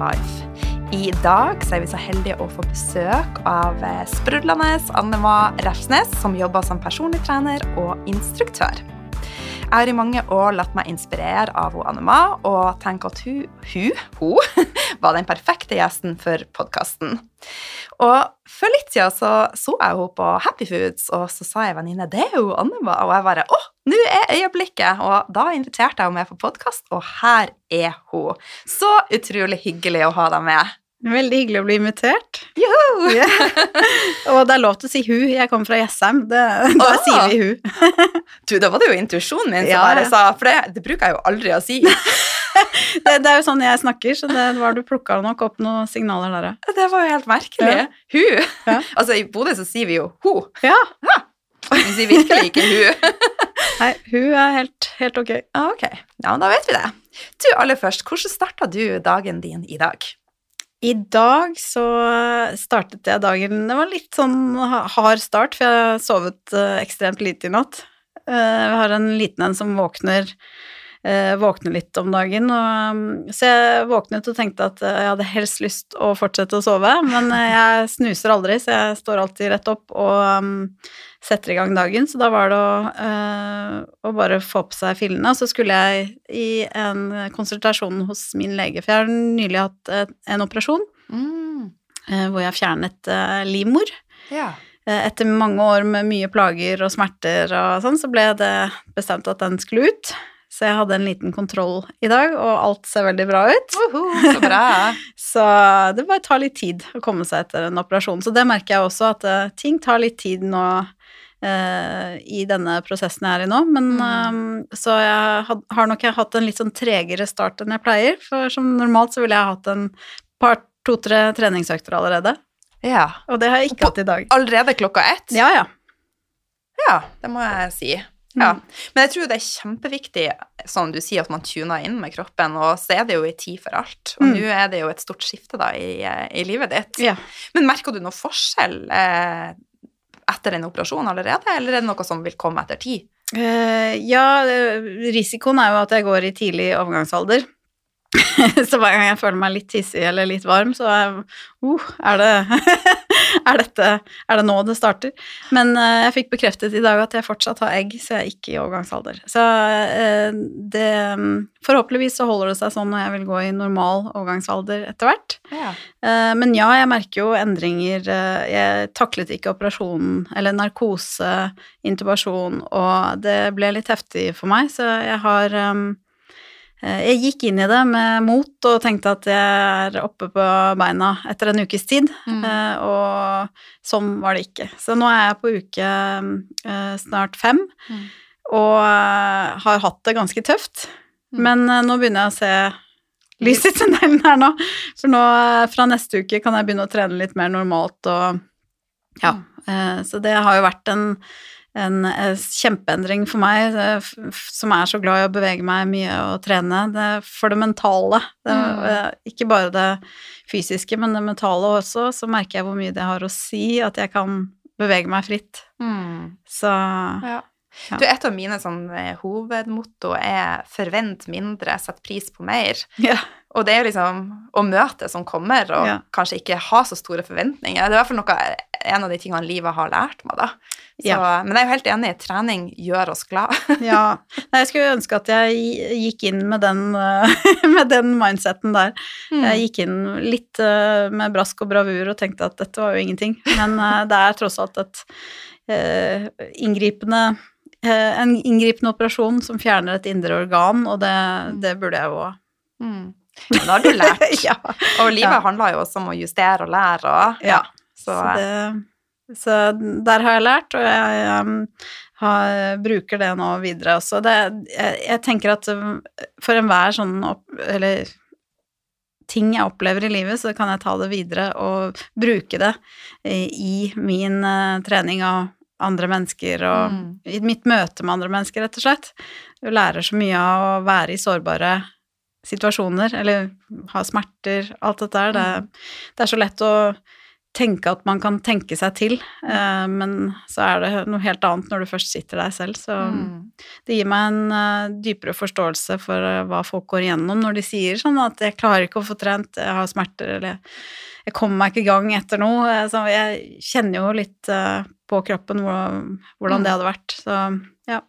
Life. I dag er vi så heldige å få besøk av eh, sprudlende Annema Refsnes, som jobber som personlig trener og instruktør. Jeg har i mange år latt meg inspirere av Annema og tenker at hun, hun, hun var den perfekte gjesten for podkasten. Og for litt siden så, så jeg henne på Happy Foods, og så sa jeg venninne det er jo Annema. Og jeg bare å, nå er øyeblikket! Og da inviterte jeg henne med på podkast, og her er hun. Så utrolig hyggelig å ha deg med. Veldig hyggelig å bli invitert. Joho! Yeah. Og det er lov til å si hu. Jeg kommer fra Jessheim. Da oh. sier vi hu. Du, da var det jo intuisjonen min som Ja, bare sa For det, det bruker jeg jo aldri å si. Det, det er jo sånn jeg snakker, så det var du plukka nok opp noen signaler der, ja. Det var jo helt merkelig. Ja. Hu. Ja. Altså, i Bodø så sier vi jo ho. Ja. Vi sier virkelig ikke hu. Nei, hun er helt, helt ok. Ah, Ok, ja, da vet vi det. Du, aller først, hvordan starta du dagen din i dag? I dag så startet jeg dagen Det var litt sånn hard start, for jeg har sovet eh, ekstremt lite i natt. Eh, Jeg har en liten en som våkner, eh, våkner litt om dagen, og, mm, så jeg våknet og tenkte at eh, jeg hadde helst lyst å fortsette å sove, men eh, jeg snuser aldri, så jeg står alltid rett opp og um, setter i gang dagen, så da var det å, uh, å bare få på seg fillene, og så skulle jeg i en konsultasjon hos min lege, for jeg har nylig hatt en operasjon Mm. eh, hvor jeg fjernet eh, livmor. Ja. Etter mange år med mye plager og smerter og sånn, så ble det bestemt at den skulle ut. Så jeg hadde en liten kontroll i dag, og alt ser veldig bra ut. Uhu, så bra. Så det bare tar litt tid å komme seg etter en operasjon. Så det merker jeg også, at uh, ting tar litt tid nå uh, i denne prosessen jeg er i nå. Men uh, så jeg had, har nok jeg hatt en litt sånn tregere start enn jeg pleier. For som normalt så ville jeg hatt en par, to-tre treningsøkter allerede. Ja. Og det har jeg ikke hatt i dag. Allerede klokka ett? Ja, ja. Ja, det må jeg si. Ja. Mm. Men jeg tror det er kjempeviktig, som du sier, at man tuner inn med kroppen, og så er det jo en tid for alt. Og Mm. nå er det jo et stort skifte da i, i livet ditt. ja. Men merker du noe forskjell eh, etter en operasjon allerede, eller er det noe som vil komme etter tid? Eh, ja, eh, risikoen er jo at jeg går i tidlig overgangsalder. så hver gang jeg føler meg litt hissig eller litt varm, så er, uh, er, det, er, dette, er det nå det starter? Men uh, jeg fikk bekreftet i dag at jeg fortsatt har egg, så jeg er ikke i overgangsalder. Så uh, det Forhåpentligvis så holder det seg sånn når jeg vil gå i normal overgangsalder etter hvert. Ja. Eh, Men ja, jeg merker jo endringer. Jeg taklet ikke operasjonen, eller narkose, intubasjon, og det ble litt heftig for meg, så jeg har um, Jeg gikk inn i det med mot og tenkte at jeg er oppe på beina etter en ukes tid, Mm. eh, og sånn var det ikke. Så nå er jeg på uke eh, snart fem, Mm. og eh, har hatt det ganske tøft. Mm. Men eh, nå begynner jeg å se lys i tunnelen her nå. For nå eh, fra neste uke kan jeg begynne å trene litt mer normalt og ja. eh, Så det har jo vært en, en eh, kjempeendring for meg, som er så glad i å bevege meg mye og trene. Det er for det mentale. Det, Mm. eh, ikke bare det fysiske, men det mentale også. Så merker jeg hvor mye det har å si at jeg kan bevege meg fritt. Mm. Så Ja. Ja. Du, et av mine sånn, eh, hovedmotto er 'forvent mindre, sett pris på mer'. ja. Og det er liksom å møte som kommer, og Ja. kanskje ikke ha så store forventninger. Det er i hvert fall noe, en av de tingene livet har lært meg, da. Så, Ja. Men jeg er jo helt enig, trening gjør oss glad. Ja. Nei, jeg skulle ønske at jeg gikk inn med den, eh, med den mindseten der. Mm. Jeg gikk inn litt eh, med brask og bravur og tenkte at dette var jo ingenting. Men eh, det er tross alt et inngripende en inngripende operasjon som fjerner et indre organ, og det, det burde jeg jo Mm. Men da har du lært. ja. Og livet Ja. handler jo også om å justere og lære og ja. Så, Så, det, så der har jeg lært, og jeg um, har, bruker det nå videre også. Det, jeg, jeg tenker at um, for enhver sånn opp, Eller ting jeg opplever i livet, så kan jeg ta det videre og bruke det i, i min eh, trening av andre mennesker og Mm. i mitt møte med andre mennesker, rett og slett. Du lærer så mye av å være i sårbare situasjoner, eller ha smerter, alt dette der. Det, det er så lett å tenke at man kan tenke seg til, eh, men så er det noe helt annet når du først sitter der selv. Så Mm. det gir meg en uh, dypere forståelse for uh, hva folk går igjennom når de sier sånn at 'jeg klarer ikke å få trent, jeg har smerter', eller 'jeg kommer meg ikke i gang etter noe'. Eh, Så jeg kjenner jo litt uh, på kroppen hvor- hvordan Mm. det hadde vært. Så ja.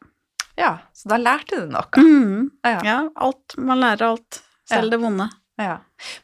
Ja, så da lærte du noe. Mm. Ja. Ja, alt. Man lærer alt. Selv Ja. det vonde. Ja.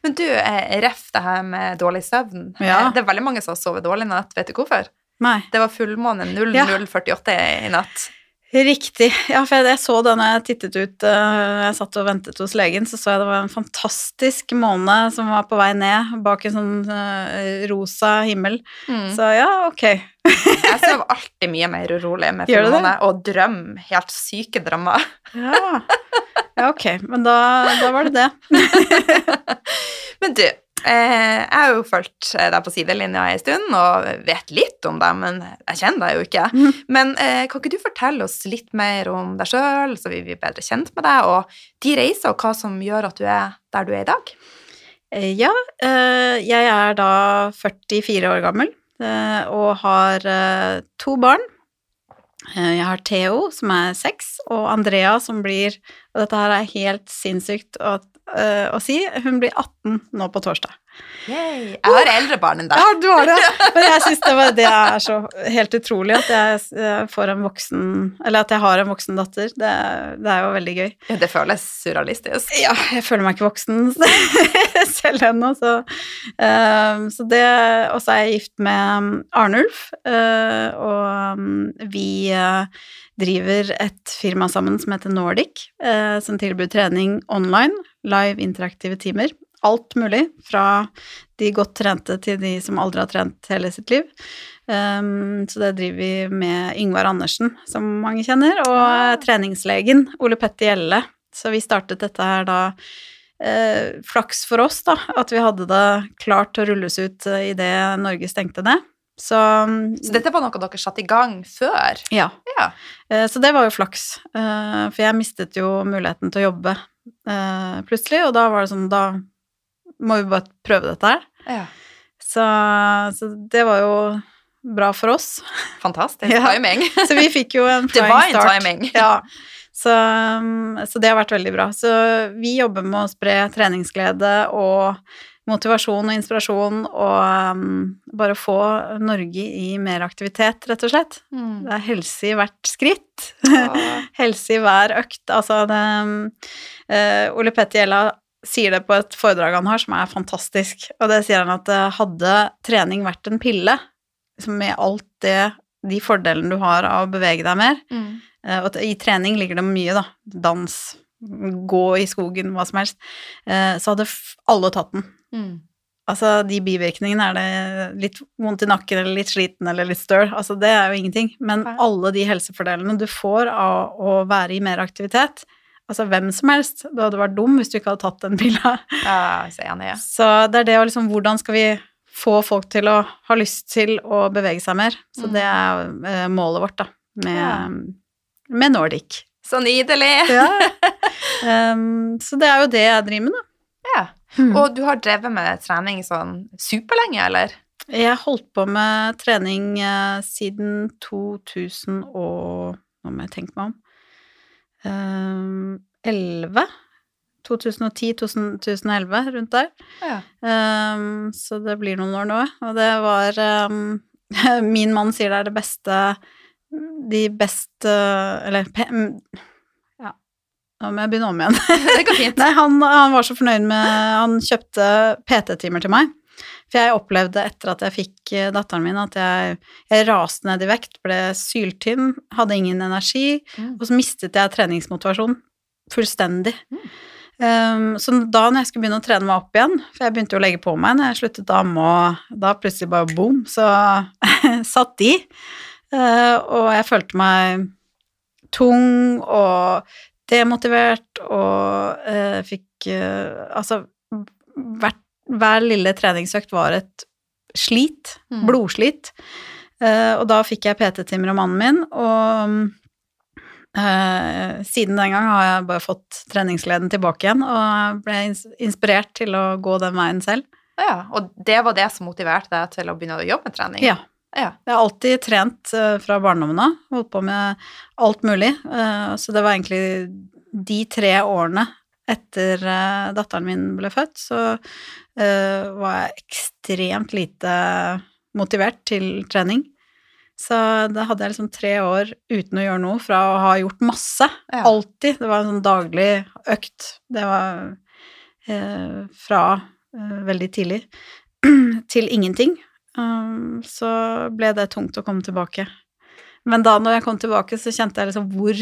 Men du, eh, ref det her med dårlig søvn. Ja. Eh, Det er veldig mange som har sovet dårlig i natt. Vet du hvorfor? Nei. Det var fullmåne Ja. 0048 i natt. Riktig. Ja, for jeg, jeg så jeg tittet ut eh, Jeg satt og ventet hos legen, så så jeg det var en fantastisk måne som var på vei ned bak en sånn eh, rosa himmel. Mm. Så ja, ok. Jeg sover alltid mye mer urolig med Gjør du fullmåne, og drømmer helt syke drømmer. Ja, ja ok. Men da, da var det det. Men du, jeg har jo fulgt deg på sidelinja en stund og vet litt om deg, men jeg kjenner deg jo ikke. Mm. Men eh, kan ikke du fortelle oss litt mer om deg sjøl, så vi blir bedre kjent med deg, og de reiser, og hva som gjør at du er der du er i dag? Eh, Ja, eh, jeg er da 44 år gammel eh, og har eh, to barn. Eh, Jeg har Theo, som er seks, og Andrea, som blir Og dette her er helt sinnssykt eh, å si. Hun blir 18 nå på torsdag. Yay. Jeg har eldre barn enn deg. Ja, du har det. Men jeg syns det, det er så helt utrolig at jeg eh, får en voksen Eller at jeg har en voksen datter. Det, det er jo veldig gøy. Ja, Det føles surrealistisk. Ja, jeg føler meg ikke voksen selv ennå, så eh, Så det Og så er jeg gift med Arnulf, eh, og um, vi driver et firma sammen som heter Nordic, som tilbyr trening online, live interaktive timer. Alt mulig, fra de godt trente til de som aldri har trent hele sitt liv. Um, så det driver vi med Yngvar Andersen, som mange kjenner, og eh, treningslegen Ole Petter Gjelle. Så vi startet dette her da eh, Flaks for oss, da, at vi hadde det klart til å rulles ut eh, idet Norge stengte ned. Så, Så dette var noe dere satte i gang før? ja. Ja. Eh, Så det var jo flaks, eh, for jeg mistet jo muligheten til å jobbe eh, plutselig, og da var det sånn, da må vi bare prøve dette her. ja. Så, så det var jo bra for oss. Fantastisk Ja. timing. Så vi fikk jo en flying start. timing. Ja. Så, så det har vært veldig bra. Så vi jobber med å spre treningsglede og motivasjon og inspirasjon og um, bare få Norge i mer aktivitet, rett og slett. Mm. Det er helse i hvert skritt. Helse i hver økt. Altså det um, uh, Ole Petter Gjella sier det på et foredrag han har, som er fantastisk. Og det sier han at eh, hadde trening vært en pille, liksom med alt det de fordelene du har av å bevege deg mer, Mm. Eh, Og i trening ligger det mye, da. Dans, gå i skogen, hva som helst. Eh, Så hadde alle tatt den. Mm. Altså, de bivirkningene er det litt vondt i nakken eller litt sliten eller litt støl. Altså, det er jo ingenting. Men alle de helsefordelene du får av å være i mer aktivitet Altså, hvem som helst. Du hadde vært dum hvis du ikke hadde tatt den pilla. Ja, så enig. Ja. Så det er det å liksom Hvordan skal vi få folk til å ha lyst til å bevege seg mer? Så Mm. det er eh, målet vårt, da. Med, Ja. med Nordic. Så nydelig! Ja. Um, så det er jo det jeg driver med, da. Ja. Mm. Og du har drevet med trening sånn superlenge, eller? Jeg holdt på med trening eh, siden 2000 og Nå må jeg tenke meg om. Um, 11? 2010-2011, rundt der. Ja. Um, så det blir noen år nå. Og det var um, Min mann sier det er det beste De beste Eller Ja, nå må jeg begynne om igjen. Det går fint. Nei, han, han var så fornøyd med Han kjøpte PT-timer til meg. For jeg opplevde etter at jeg fikk eh, datteren min, at jeg, jeg raste ned i vekt, ble syltynn, hadde ingen energi, Mm. og så mistet jeg treningsmotivasjon fullstendig. Mm. Um, så da når jeg skulle begynne å trene meg opp igjen, for jeg begynte jo å legge på meg når jeg sluttet å amme, og da plutselig bare boom, så satt de. Uh, og jeg følte meg tung og demotivert og uh, fikk uh, Altså hvert, hver lille treningsøkt var et slit, Mm. blodslit. Uh, og da fikk jeg PT-timer av mannen min, og uh, siden den gang har jeg bare fått treningsgleden tilbake igjen, og ble inspirert til å gå den veien selv. Ja, og det var det som motiverte deg til å begynne å jobbe med trening? Ja. Ja. Jeg har alltid trent uh, fra barndommen av, holdt på med alt mulig. Så det var egentlig de tre årene etter eh, datteren min ble født, så uh, var jeg ekstremt lite motivert til trening. Så da hadde jeg liksom tre år uten å gjøre noe, fra å ha gjort masse. Ja. Alltid. Det var en sånn daglig økt. Det var uh, fra veldig tidlig til ingenting. Um, så ble det tungt å komme tilbake. Men da når jeg kom tilbake, så kjente jeg liksom hvor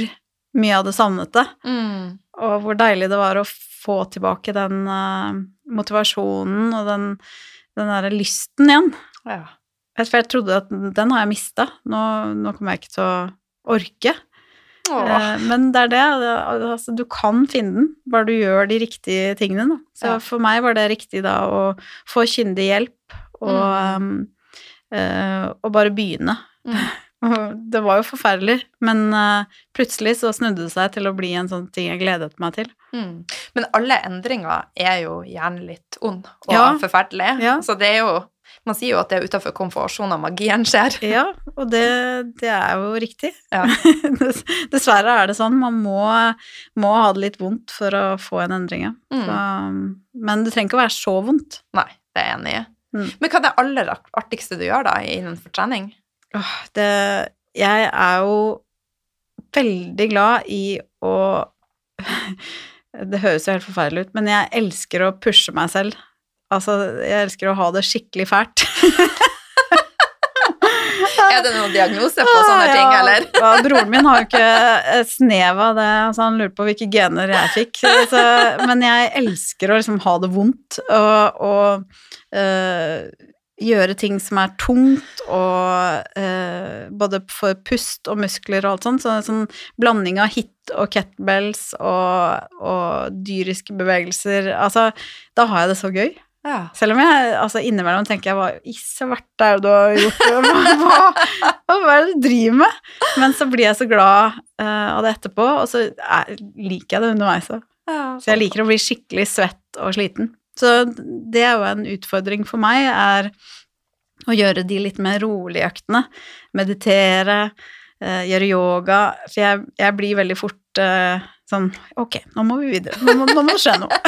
mye av hadde savnet det, Mm. og hvor deilig det var å få tilbake den uh, motivasjonen og den, den derre lysten igjen. Ja. For jeg trodde at den har jeg mista. Nå, nå kommer jeg ikke til å orke. Eh, Men det er det, altså, du kan finne den, bare du gjør de riktige tingene. Da. Så Ja. for meg var det riktig da å få kyndig hjelp og, um, uh, og bare begynne. Mm. Det var jo forferdelig, men eh, plutselig så snudde det seg til å bli en sånn ting jeg gledet meg til. Mm. Men alle endringer er jo gjerne litt ond og Ja. forferdelig. Ja. Så det er jo Man sier jo at det er utafor komfortsonen magien skjer. Ja, og det, det er jo riktig. Ja. Dessverre er det sånn. Man må, må ha det litt vondt for å få en endring. Mm. Så, men det trenger ikke å være så vondt. Nei, det er jeg enig i. Mm. Men hva er det aller artigste du gjør da innenfor trening? Det, jeg er jo veldig glad i å Det høres jo helt forferdelig ut, men jeg elsker å pushe meg selv. Altså, jeg elsker å ha det skikkelig fælt. Er det noen diagnose på sånne ting, Ja, eller? Ja, broren min har jo ikke et snev av det, altså han lurer på hvilke gener jeg fikk. Så, men jeg elsker å liksom ha det vondt og, og øh, gjøre ting som er tungt, og øh, både for pust og muskler og alt sånt. Så en sånn blanding av hit og kettlebells og, og dyriske bevegelser. Altså, da har jeg det så gøy. Ja. Selv om jeg altså innimellom tenker jeg hva i svarte er det du har gjort? Hva, hva, hva er det du driver med? Men så blir jeg så glad eh, av det etterpå, og så er, liker jeg det underveis òg. Så jeg liker å bli skikkelig svett og sliten. Så det er jo en utfordring for meg, er å gjøre de litt mer rolige øktene. Meditere, eh, gjøre yoga. For jeg, jeg blir veldig fort eh, sånn Ok, nå må vi videre. Nå må, det skje noe.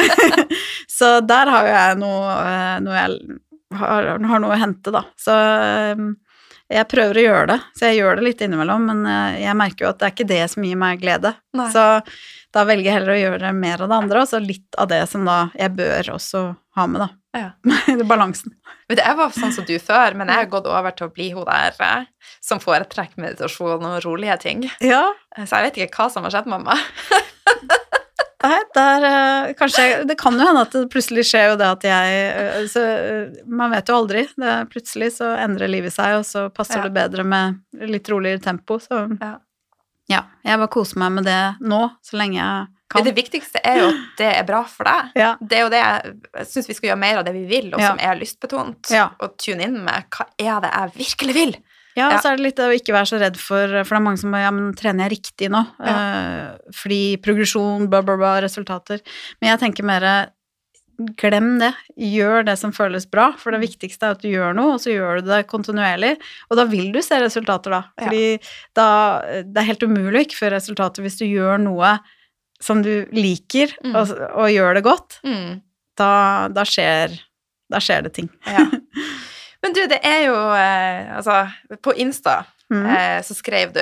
så der har jo jeg noe, eh, noe jeg har, har noe å hente, da. Så eh, jeg prøver å gjøre det. Så jeg gjør det litt innimellom, men eh, jeg merker jo at det er ikke det som gir meg glede. Nei. Så da velger jeg heller å gjøre mer av det andre, og så litt av det som da jeg bør også ha med, da. Ja. Balansen. Du, Jeg var sånn som du før, men jeg har gått over til å bli hun der eh, som foretrekker meditasjon og rolige ting. Ja, Så jeg vet ikke hva som har skjedd med meg. Nei, der eh, Kanskje Det kan jo hende at det plutselig skjer jo det at jeg eh, så, eh, Man vet jo aldri. Det, plutselig så endrer livet seg, og så passer Ja. det bedre med litt roligere tempo. Så Ja. ja, jeg bare koser meg med det nå, så lenge jeg kan. Det viktigste er jo at det er bra for deg. Ja. Det er jo det jeg, syns vi skal gjøre mer av det vi vil, og som er lystbetont. Ja. Og tune inn med hva er det jeg virkelig vil? Ja, og Ja. så er det litt å ikke være så redd for For det er mange som bare Ja, men trener jeg riktig nå? Eh, fordi progresjon, bla, bla, bla, resultater. Men jeg tenker mer Glem det. Gjør det som føles bra, for det viktigste er at du gjør noe, og så gjør du det kontinuerlig, og da vil du se resultater, da. Ja. Fordi da Det er helt umulig å ikke få resultater hvis du gjør noe som du liker, Mm. og, og gjør det godt. Mm. Da, da skjer Da skjer det ting. Ja. Men du, det er jo eh, Altså, på Insta Mm. eh, så skrev du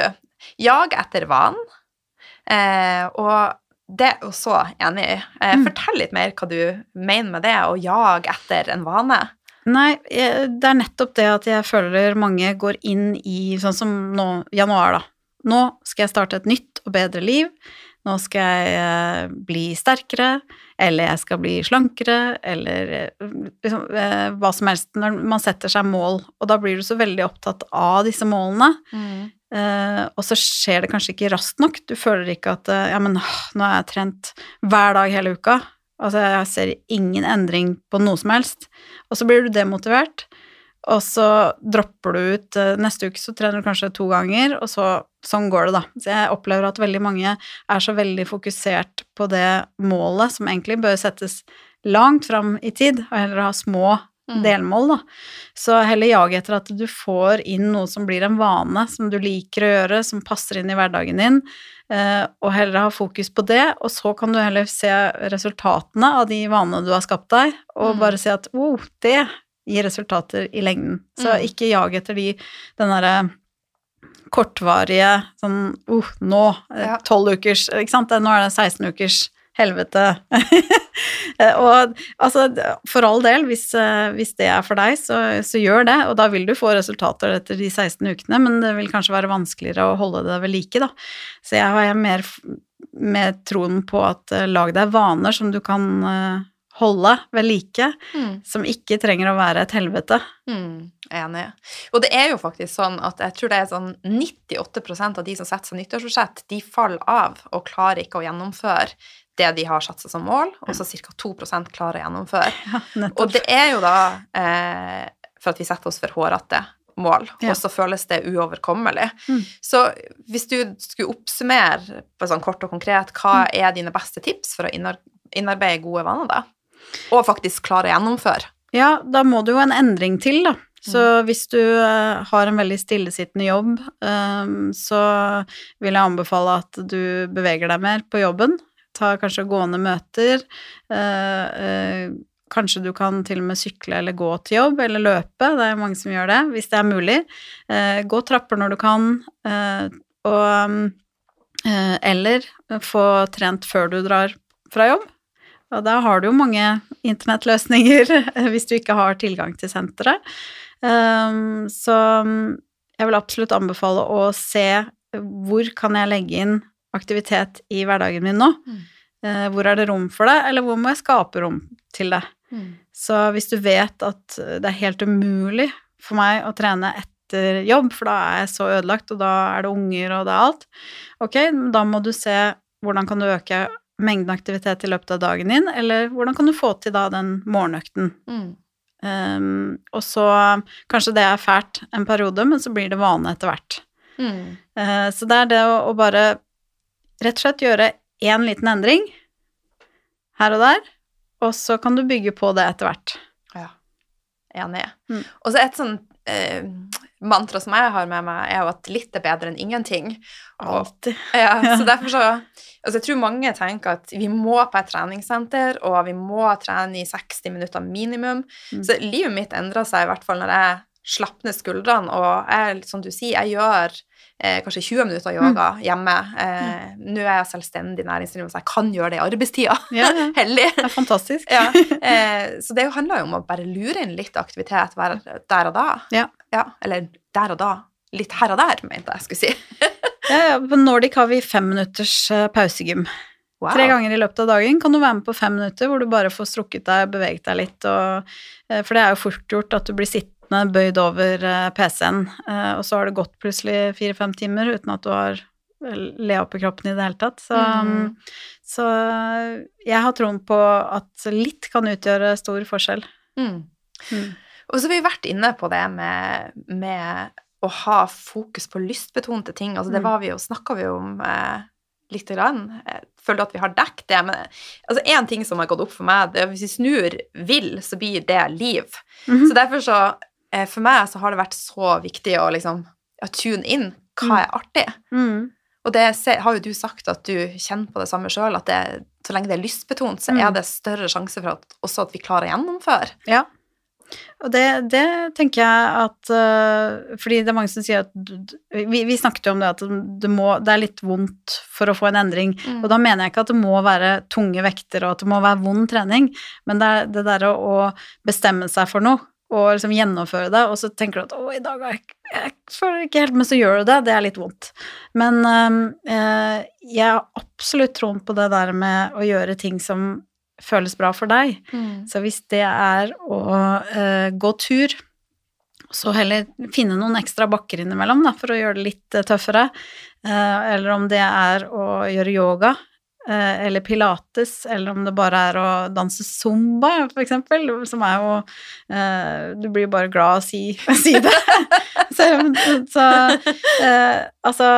'Jag etter vann». eh, og det er jeg jo så enig i. Eh, Mm. Fortell litt mer hva du mener med det, å jage etter en vane. Nei, det er nettopp det at jeg føler mange går inn i sånn som nå, januar, da. Nå skal jeg starte et nytt og bedre liv. Nå skal jeg eh, bli sterkere, eller jeg skal bli slankere, eller eh, liksom, eh, hva som helst. Når man setter seg mål, og da blir du så veldig opptatt av disse målene. Eh, og så skjer det kanskje ikke raskt nok. Du føler ikke at eh, ja, men åh, nå har jeg trent hver dag hele uka. Altså, jeg ser ingen endring på noe som helst. Og så blir du demotivert, og så dropper du ut Neste uke så trener du kanskje to ganger, og så sånn går det, da. Så jeg opplever at veldig mange er så veldig fokusert på det målet som egentlig bør settes langt fram i tid, og heller ha små Mm. delmål, da. Så heller jage etter at du får inn noe som blir en vane, som du liker å gjøre, som passer inn i hverdagen din, eh, og heller ha fokus på det, og så kan du heller se resultatene av de vanene du har skapt deg, og Mm. bare si at oh, det gir resultater i lengden. Så Mm. ikke jag etter de, den derre kortvarige sånn uh, nå, Ja. tolv ukers, ikke sant, nå er det 16 ukers helvete. Eh, og altså, for all del, hvis, eh, hvis det er for deg, så, så gjør det, og da vil du få resultater etter de 16 ukene, men det vil kanskje være vanskeligere å holde det ved like, da. Så jeg har mer med troen på at eh, lag deg vaner som du kan eh, holde ved like, Mm. som ikke trenger å være et helvete. Mm, enig. Og det er jo faktisk sånn at jeg tror det er sånn 98% av de som setter seg nyttårsbudsjett, de faller av og klarer ikke å gjennomføre det de har satt seg som mål, og så ca. 2 klarer å gjennomføre. Ja, Og det er jo da eh, for at vi setter oss for hårete mål, Ja. og så føles det uoverkommelig. Mm. Så hvis du skulle oppsummere på sånn kort og konkret, hva Mm. er dine beste tips for å innar innarbeide gode vaner, da? Og faktisk klare å gjennomføre? Ja, da må det jo en endring til, da. Så hvis du eh, har en veldig stillesittende jobb, eh, så vil jeg anbefale at du beveger deg mer på jobben. Ta kanskje gående møter. eh, kanskje du kan til og med sykle eller gå til jobb, eller løpe. Det er mange som gjør det, hvis det er mulig. Gå trapper når du kan, og Eller få trent før du drar fra jobb. Og da har du jo mange internettløsninger hvis du ikke har tilgang til senteret. Um, så um, jeg vil absolutt anbefale å se hvor kan jeg legge inn aktivitet i hverdagen min nå. Mm. Uh, hvor er det rom for det, eller hvor må jeg skape rom til det? Så hvis du vet at det er helt umulig for meg å trene etter jobb, for da er jeg så ødelagt, og da er det unger og det er alt, ok, da må du se hvordan kan du øke mengden aktivitet i løpet av dagen din, eller hvordan kan du få til da den morgenøkten. Mm. Um, og så kanskje det er fælt en periode, men så blir det vane etter hvert. Mm. Uh, så det er det å, å bare rett og slett gjøre én liten endring her og der, og så kan du bygge på det etter hvert. Ja. Enig. Mm. Og så et sånn eh, mantra som jeg har med meg, er jo at litt er bedre enn ingenting. Alltid. ja, så derfor så Altså, jeg tror mange tenker at vi må på et treningssenter, og vi må trene i 60 minutter minimum. Mm. Så livet mitt endra seg i hvert fall når jeg slapp ned skuldrene, og jeg, som du sier, jeg gjør eh, kanskje 20 minutter yoga hjemme. Eh, Nå er jeg selvstendig næringsdrivende, så jeg kan gjøre det i arbeidstida. Ja, ja. Heldig. Det er fantastisk. Ja, eh, så det handler jo om å bare lure inn litt aktivitet der og da. Ja. Eller der og da. Litt her og der, mente jeg skulle si. Ja, ja, på Nordic har vi fem minutters eh, pausegym. Wow. Tre ganger i løpet av dagen kan du være med på fem minutter hvor du bare får strukket deg, beveget deg litt, og, eh, for det er jo fort gjort at du blir sittende bøyd over eh, PC-en, og så har det gått plutselig fire-fem timer uten at du har le opp i kroppen i det hele tatt. Så, Mm. så jeg har troen på at litt kan utgjøre stor forskjell. Mm. Mm. Og så har vi vært inne på det med, med å ha fokus på lystbetonte ting. Altså, det Mm. var vi jo, snakka vi om eh, lite grann. Jeg føler at vi har dekket det. Men altså, én ting som har gått opp for meg, det er at hvis vi snur vil, så blir det liv. Mhm. Så derfor så eh, For meg så har det vært så viktig å liksom ja, tune inn hva er artig. Mm. Og det har jo du sagt at du kjenner på det samme sjøl, at det, så lenge det er lystbetont, så Mm. er det større sjanse for at også at vi klarer å gjennomføre. Ja. Og det, det tenker jeg at uh, Fordi det er mange som sier at vi, vi snakket jo om det at det, må, det er litt vondt for å få en endring. Mm. Og da mener jeg ikke at det må være tunge vekter og at det må være vond trening, men det er det derre å bestemme seg for noe og liksom gjennomføre det, og så tenker du at 'å, i dag har jeg, jeg føler ikke helt', men så gjør du det. Det er litt vondt. Men eh, jeg har absolutt troen på det der med å gjøre ting som føles bra for deg. Mm. Så hvis det er å uh, gå tur, så heller finne noen ekstra bakker innimellom da, for å gjøre det litt uh, tøffere, Uh, eller om det er å gjøre yoga, eller pilates, eller om det bare er å danse zumba, for eksempel, som er jo eh, Du blir bare glad av å si, si det. så så eh, altså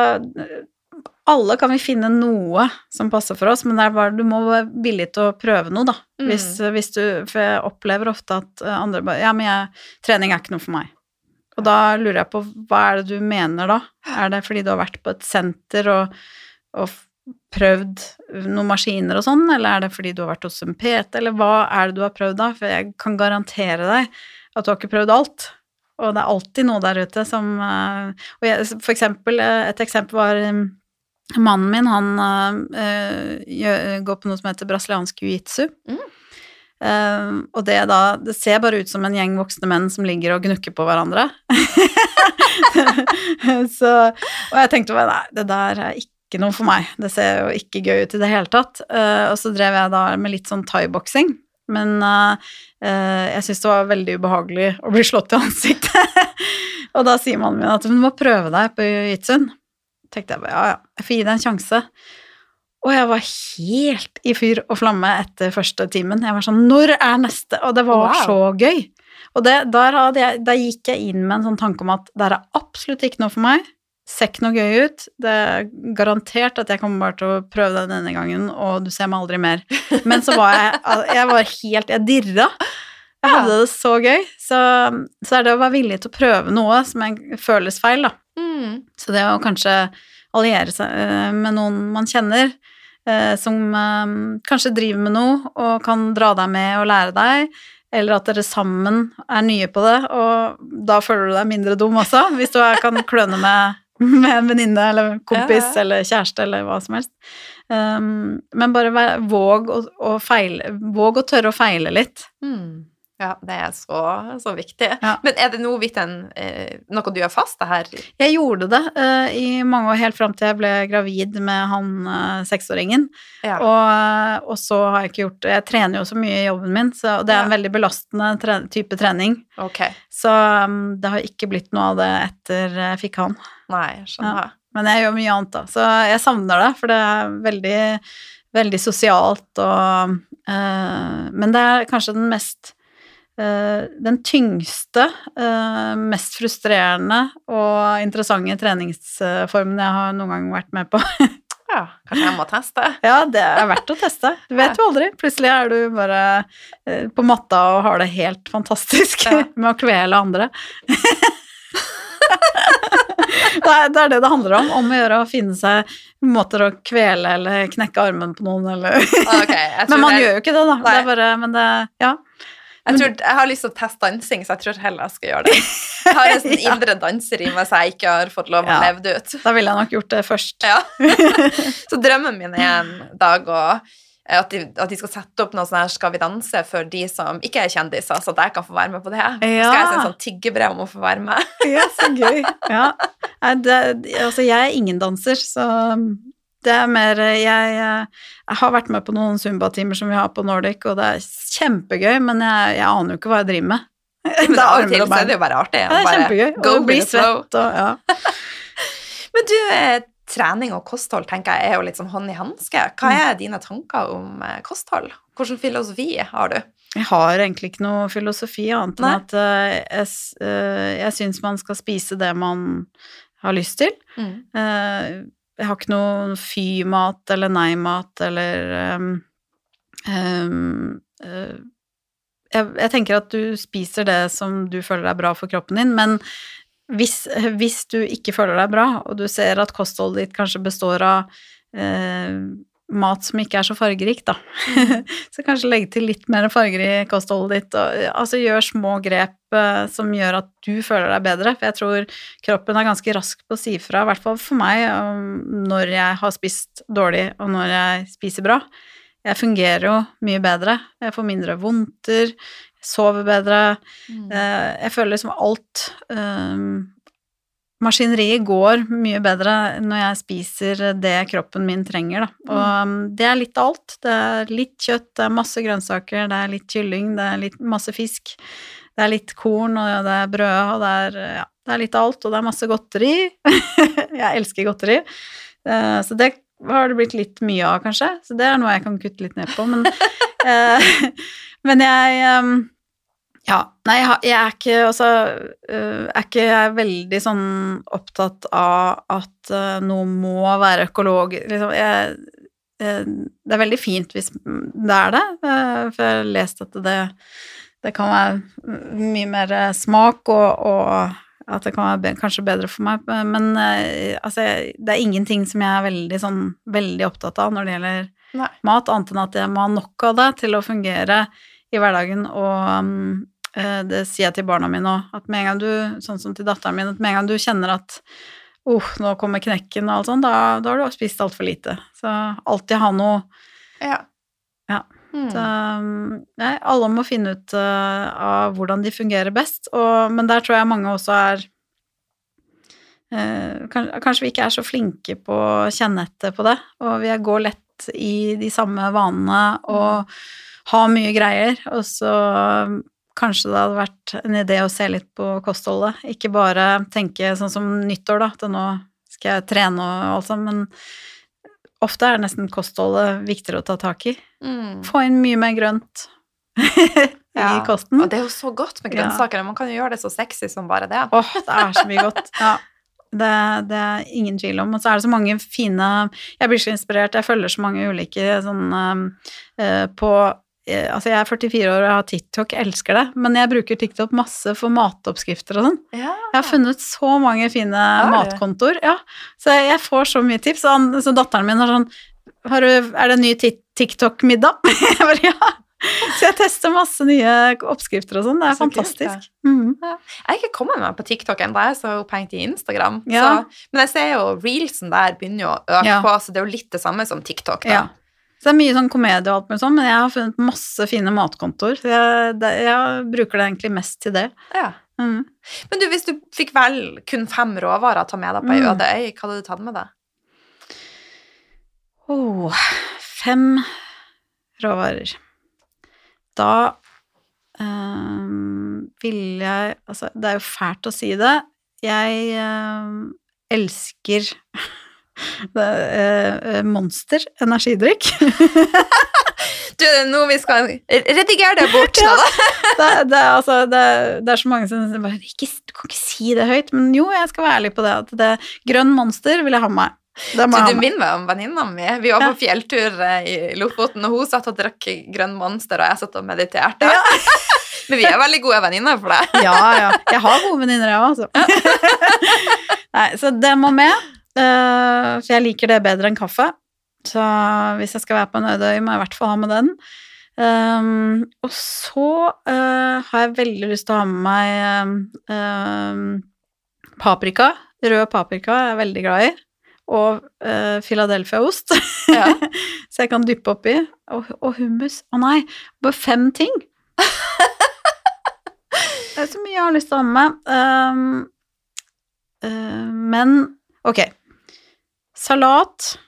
alle kan vi finne noe som passer for oss, men det er bare, du må være villig til å prøve noe, da. Mm. Hvis, hvis du, for jeg opplever ofte at eh, andre bare Ja, men jeg, trening er ikke noe for meg. Og da lurer jeg på hva er det du mener da? Er det fordi du har vært på et senter og, og prøvd noen maskiner og sånn, eller er det fordi du har vært hos en PT, eller hva er det du har prøvd da? For jeg kan garantere deg at du har ikke prøvd alt. Og det er alltid noe der ute som eh, Og jeg, for eksempel, eh, et eksempel var Mannen min, han gjør, går på noe som heter brasiliansk jiu-jitsu. Mm. Uh, og det da Det ser bare ut som en gjeng voksne menn som ligger og gnukker på hverandre. så Og jeg tenkte bare nei, det der er ikke noe for meg. Det ser jo ikke gøy ut i det hele tatt. Uh, og så drev jeg da med litt sånn thaiboksing. Men uh, jeg syntes det var veldig ubehagelig å bli slått i ansiktet. og da sier mannen min at du må prøve deg på jiu-jitsuen. Tenkte jeg bare ja, ja, jeg får gi det en sjanse. Og jeg var helt i fyr og flamme etter første timen. Jeg var sånn Når er neste? Og det var Wow. så gøy. Og det, der, jeg, der gikk jeg inn med en sånn tanke om at det er absolutt ikke noe for meg. Ser ikke noe gøy ut. Det er garantert at jeg kommer bare til å prøve det denne gangen, og du ser meg aldri mer. Men så var jeg Jeg var helt Jeg dirra. Jeg hadde det så gøy. Så, så er det å være villig til å prøve noe som føles feil, da. Mm. Så det å kanskje alliere seg eh, med noen man kjenner, eh, som eh, kanskje driver med noe og kan dra deg med og lære deg, eller at dere sammen er nye på det, og da føler du deg mindre dum også, hvis du kan kløne med, med en venninne eller kompis Ja, ja. eller kjæreste eller hva som helst. Um, men bare vær, våg å, å feile, våg å tørre å feile litt. Mm. Ja, det er så, så viktig. Ja. Men er det noe, Vitten, eh, noe du gjør fast, det her? Jeg gjorde det uh, i mange år, helt fram til jeg ble gravid med han uh, seksåringen. Ja. Og, og så har jeg ikke gjort det. Jeg trener jo så mye i jobben min, så det er en Ja. veldig belastende tre type trening. Ok. Så um, det har ikke blitt noe av det etter jeg fikk han. Nei, skjønner. Men jeg gjør mye annet, da. Så jeg savner det, for det er veldig, veldig sosialt og uh, Men det er kanskje den mest den tyngste, eh, mest frustrerende og interessante treningsformen jeg har noen gang vært med på. Ja, kanskje jeg må teste? Ja, det er verdt å teste. Du vet jo aldri. Plutselig er du bare eh, på matta og har det helt fantastisk Ja. med å kvele andre. det, er, det er det det handler om. Om å gjøre å finne seg måter å kvele eller knekke armen på noen, eller okay, Men man det... gjør jo ikke det, da. Det er bare Men det Ja. Jeg, tror, jeg har lyst til å teste dansing, så jeg tror heller jeg skal gjøre det. Jeg har en sånn indre danser i meg som jeg ikke har fått lov å Ja. leve ut. Da ville jeg nok gjort det først. Ja. Så drømmen min er en dag å at de, at de skal sette opp noe sånn her Skal vi danse for de som ikke er kjendiser, så at jeg kan få være med på det. Så skal jeg Ja. sende sånn tiggebrev om å få være med. Ja, så gøy. Ja. Det, altså, jeg er ingen danser, så det er mer jeg, jeg har vært med på noen Zumba-timer som vi har på Nordic, og det er kjempegøy, men jeg, jeg aner jo ikke hva jeg driver med. Men Det er til er det jo bare artig. Ja, det er kjempegøy. go Og bli svett og ja. Men du, eh, trening og kosthold tenker jeg er jo litt som hånd i hanske. Hva Mm. er dine tanker om eh, kosthold? Hvilken filosofi har du? Jeg har egentlig ikke noe filosofi annet enn Nei. at eh, jeg, eh, jeg syns man skal spise det man har lyst til. Eh, jeg har ikke noe fy-mat eller nei-mat eller um, um, uh, jeg, jeg tenker at du spiser det som du føler er bra for kroppen din, men hvis, hvis du ikke føler deg bra, og du ser at kostholdet ditt kanskje består av eh, mat som ikke er så fargerikt, da, så kanskje legge til litt mer farger i kostholdet ditt, og altså gjør små grep uh, som gjør at du føler deg bedre, for jeg tror kroppen er ganske rask på å si fra, i hvert fall for meg, um, når jeg har spist dårlig, og når jeg spiser bra. Jeg fungerer jo mye bedre, jeg får mindre vondter, sover bedre, Eh, Jeg føler liksom alt um, Maskineriet går mye bedre når jeg spiser det kroppen min trenger, da. Og mm. det er litt av alt. Det er litt kjøtt, det er masse grønnsaker, det er litt kylling, det er litt masse fisk. Det er litt korn, og det er brød, og det er, ja, det er litt av alt, og det er masse godteri. jeg elsker godteri. Eh, så det har det blitt litt mye av, kanskje. Så det er noe jeg kan kutte litt ned på. Men, eh, men jeg, um, Ja. Nei, jeg, er ikke Altså, er ikke jeg veldig sånn opptatt av at noe må være økolog liksom, jeg, Det er veldig fint hvis det er det, for jeg har lest at det, det kan være mye mer smak, og, og at det kan være be, kanskje bedre for meg, men altså, det er ingenting som jeg er veldig sånn veldig opptatt av når det gjelder Nei. mat, annet enn at jeg må ha nok av det til å fungere i hverdagen, og eh, det sier jeg til barna mine òg, at med en gang du, sånn som til datteren min, at med en gang du kjenner at oh, nå kommer knekken og alt sånt, da, da har du spist altfor lite. Så alltid ha noe Ja. Ja. Mm. så, mm, Nei, alle må finne ut uh, av hvordan de fungerer best, og, men der tror jeg mange også er uh, kan- Kanskje vi ikke er så flinke på å kjenne etter på det, og vi går lett i de samme vanene og har mye greier, og så kanskje det hadde vært en idé å se litt på kostholdet, ikke bare tenke sånn som nyttår, da, at nå skal jeg trene og alt sånt, men ofte er nesten kostholdet viktigere å ta tak i. Mm. Få inn mye mer grønt i kosten. Og det er jo så godt med Ja. Man kan jo gjøre det så sexy som bare det. Åh, det er så mye godt. Ja. Det, det er ingen tvil om. Og så er det så mange fine Jeg blir så inspirert. Jeg følger så mange ulike sånn uh, på Altså, jeg er 44 år og har TikTok, elsker det, men jeg bruker TikTok masse for matoppskrifter og sånn. Ja. Jeg har funnet så mange fine matkontoer. Ja, så jeg får så mye tips. Og så datteren min har sånn har du, Er det en ny TikTok-middag? Jeg bare ja. Så jeg tester masse nye oppskrifter og sånn. Det er Så kult, fantastisk. Mhm. Jeg har ikke kommet meg på TikTok ennå, jeg er så opphengt i Instagram. Ja. Så, men jeg ser jo reelsen der begynner jo å øke Ja. på, så det er jo litt det samme som TikTok. Da. Så det er mye sånn komedie og alt mulig sånn, men jeg har funnet masse fine matkontoer. Så jeg, det, jeg bruker det egentlig mest til det. Ja. Mm. Men du, hvis du fikk vel kun fem råvarer å ta med deg på ei Mm. øde øy, hva hadde du tatt med deg? Oh, fem råvarer. Da um, vil jeg Altså, det er jo fælt å si det. Jeg ehm, elsker Monster energidrikk. Du, det er noe vi skal redigere det bort. Ja. det, det, altså, det, det er så mange som bare ikke, Du kan ikke si det høyt, men jo, jeg skal være ærlig på det. At det grønn monster vil jeg ha med meg. Du, du minner meg om venninna mi. Vi var Ja. på fjelltur eh, i Lofoten, og hun satt og drakk grønn monster, og jeg satt og mediterte. Men vi er veldig gode venninner for det. Ja, ja. Jeg har gode venninner, jeg òg, altså. Nei, så det må med. Eh, for jeg liker det bedre enn kaffe. Så hvis jeg skal være på en øde øy, må jeg i hvert fall ha med den. Um, og så uh, har jeg veldig lyst til å ha med meg um, paprika. Rød paprika er jeg veldig glad i. Og uh, Philadelphia-ost. Ja. så jeg kan dyppe oppi. Og, og hummus. Å nei, bare fem ting. Det er så mye jeg har lyst til å ha med. Um, uh, men ok. Salat.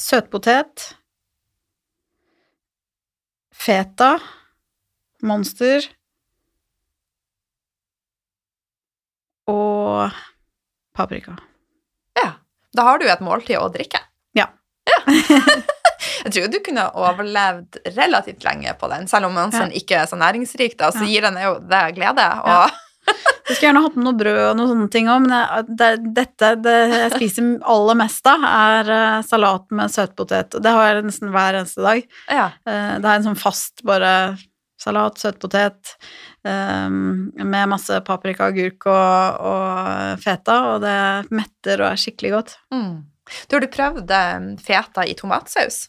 Søtpotet. Feta. Monster. Og paprika. Ja. Da har du et måltid å drikke. Ja. Ja. Jeg tror du kunne overlevd relativt lenge på den, selv om den ikke er så næringsrik, da, så Ja. gir den jo det glede. Ja. Og Jeg skulle gjerne hatt med noe brød og noen sånne ting òg, men jeg, det, dette det jeg spiser aller mest av, er eh, salat med søtpotet. Og det har jeg nesten hver eneste dag. ja. Eh, det er en sånn fast bare salat, søtpotet eh, med masse paprika, agurk og, og feta, og det metter og er skikkelig godt. Mm. Du, har du prøvd feta i tomatsaus?